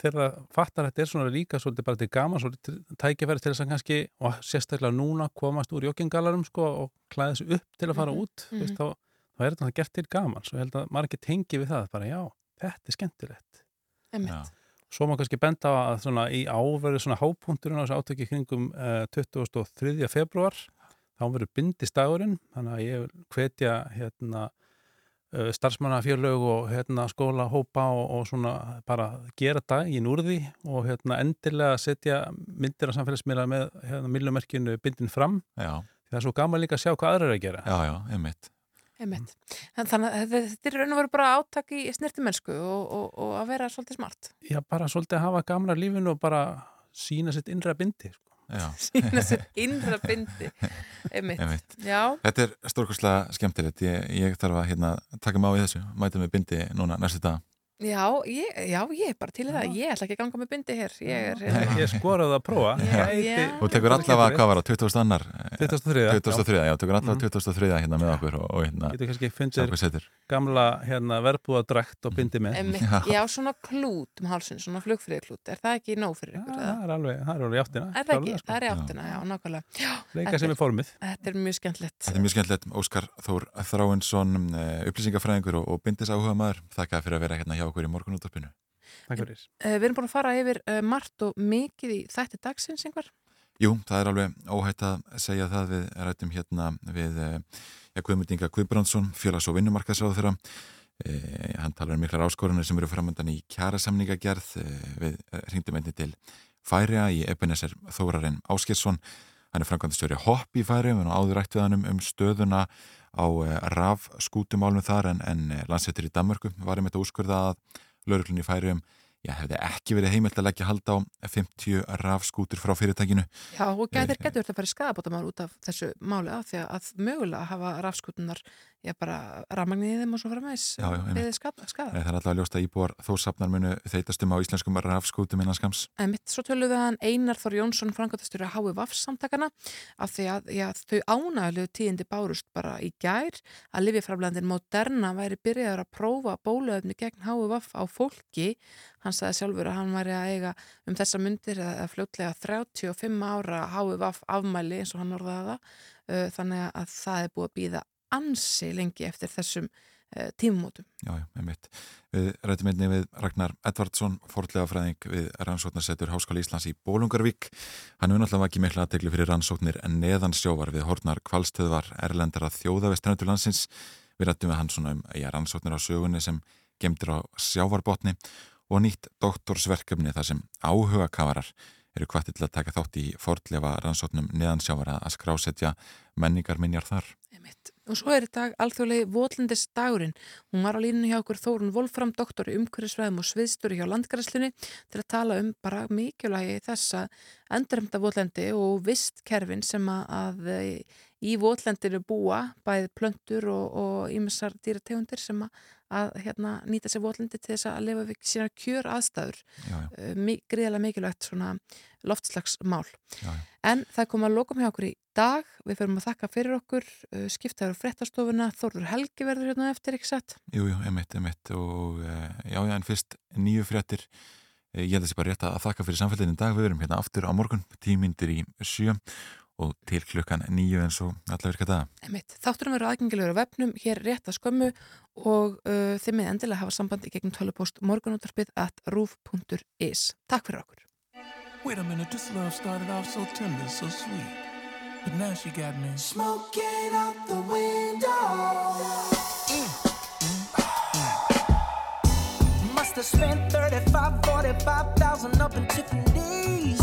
það fattar þetta er svona líka svolítið bara til gaman, svolítið tækifæri til þess að kannski, og sérstaklega núna komast úr joggingalarum sko og klæða þessu upp til að fara Mhm, út, mm mhm. veist, þá, þá er þetta gert til gaman, svo ég held að ekki tengi við það, bara já, þetta er skemmtilegt. Einmitt. Svo má kannski benda á að svona í áverðu svona hápunkturinn á þessu átöki kringum uh, 23. februar þá verður bindistagurinn þannig að ég hvetja hérna starfsmannafjörlög og hérna skólahópa og, og svona bara gera daginn úr því og hérna endilega setja myndir á samfélagsmiðla með hérna millumerkinu bindin fram Já. það er svo gaman líka að sjá hvað aðra er að gera Já, já, einmitt. Einmitt. En Þannig að þetta- þetta er raun og veru bara átak í snirtimennsku og, og, og að vera svolítið smart. Já, bara svolítið að hafa gamla lífinu og bara sína sitt innra bindi sko. Sína sér innra bindi. Einmitt. Einmitt. Þetta er stórkostlega skemmtilegt. Ég, ég þarf að hérna, taka mig á í þessu, mæta með bindi núna næstu dag. Já, ég, já, ég er bara til það. Ég ætla ekki að ganga með bindi hér. Ég er... Ég skoraði að prófa. Já. Þú tekur allavega, hvað var það, 20. annar? 23. 23. Já, tekur allavega Mhm. 23. hérna með okkur og, og hérna Getur kannski setur. gamla hérna, verbúðadrækt og bindi með. Einmitt, já, svona klút um hálsun, svona flugfriðklút. Er það ekki nóg fyrir ykkur? eða? Það er alveg, það er alveg áttina. Er það ekki? sko. Það er áttina, já, nákvæmlega. Já, Leika sem er- er formið. Þetta er mjög skemmtilegt. Þetta er mjög skemmtilegt, Hjá okkur í morgunúttarpinu. Takk fyrir. Uh, við erum búin að fara yfir uh, margt og mikið í þætti dagsins, einhver. Jú, það er alveg óhætt að segja það við rættum hérna við ja, Guðmundinga Guðbrandsson, félags- og vinnumarkaðsráð þeirra. E, hann talar um miklar áskorunir sem eru framöndan í kjæra samningagerð. E, við ringdum einni til Færiða í Ebenezer Þórarinn Áskilsson. Hann er framkvæmdastjóri hopp í Færiðum og áður rætt við hann um, um stöðuna á e, raf skútumálum þar en, en landsettur í Danmörku var um þetta úrskurða að lauruglunni í Færiðum Já, hefði ekki verið heimilt að leggja hald á 50 rafskútur frá fyrirtækinu. Já, og gæðir getur þetta að fara í skadabótamál út af þessu máli á því að mögulega hafa rafskútunar, já bara rafmagniðið þeim og svo fara með þess skada. Það er alltaf að ljósta íbúar þósafnar munu þeitastum á íslenskum rafskútum innan skams. En mitt svo töluðu hann Einar Þór Jónsson framkvæmtastur að hái vaffsamtakana af því að já, þau ánægulegu tíðindi bárust bara í gær að Livjafraflandin Moderna væri byrjaður að prófa bóluöfni gegn hái vaff á fólki. Hann sagði sjálfur að hann væri að eiga um þessa myndir eða fljótlega 35 ára hái vaff afmæli eins og hann orðaði það. Uh, Þannig að það er búið að býða ansi lengi eftir þessum uh, tímumótum. Já, já, einmitt. Við rættum einni við Ragnar Edvardsson, fordlega fræðing við rannsóknarsetur Háskóla Íslands í Bólungarvík. Hann hefur náttúrulega ekki mikla aðteglu fyrir rannsóknir en neðan sjóvar við hornar kvalstöðvar erlendara þjóða við strendur landsins. Við rættum við hann svona um rannsóknir á sögunni sem gemdur á sjávarbotni og nýtt doktorsverkefni þar sem áhuga kafarar eru hvatið til að taka þátt í fordlefa rannsóknum neðansjávara að skrásetja menningar minjar þar. Og svo er í dag alþjóðlegi Votlendis dagurinn. Hún var á línunni hjá okkur Þórun Wolfram, doktor í umhverfisvæðum og sviðstöru hjá landgræslunni til að tala um bara mikilvægi þess að endurhemta Votlendi og vistkerfin sem að, í Votlendinu búa bæði plöntur og ímessar dýrategundir sem að, að hérna, nýta sér Votlendi til þess að lifa við sína kjör aðstæður. Já, já. Gríðilega mikilvægt loftslagsmál. Já, já. En það kom að lokum hjá okkur í dag. Við förum að þakka fyrir okkur, uh, skiptaður á frettastofuna, Þórður Helgi verður hérna eftir, ekki satt? Jú, jú, emitt, emitt og uh, já, já, en fyrst nýju fréttir uh, ég held að það sé bara rétt að þakka fyrir samfélagin í dag, við verum hérna aftur á morgun tímyndir í sjö og til klukkan nýju eins og alla virka. Emitt, þátturum verður aðgengilegur á vefnum hér rétt að skömmu og uh, þeim með endilega hafa sambandi gegnum tölupost morgunúttarpið at roof.is. Takk fyrir okkur. Wait a minute, this love started off so tender, so sweet. But now she got me smoking out the window. Must have spent 35, 45,000 up in Tiffany's.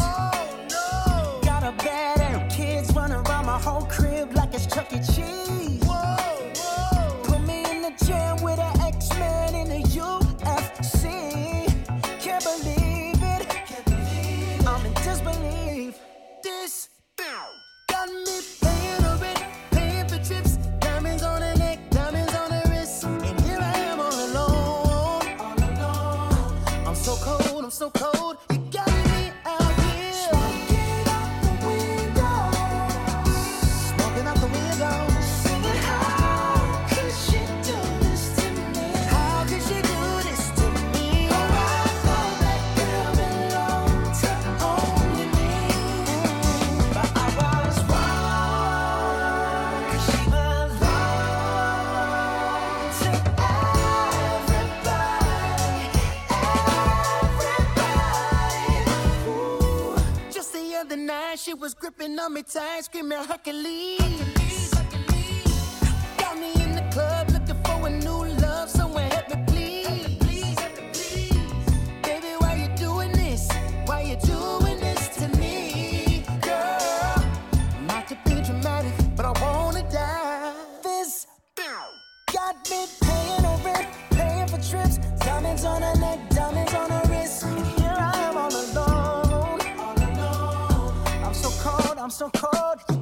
My whole crib like it's Chuck E. Cheese. Whoa, whoa! Put me in the jam with an X-Men in the UFC. Can't believe it. Can't believe I'm in disbelief. This got me paying the rent, paying for trips, diamonds on the neck, diamonds on the wrist, and here I am all alone. All alone. I'm so cold, I'm so cold. She was gripping on me tight, screaming Hercules. I'm so cold.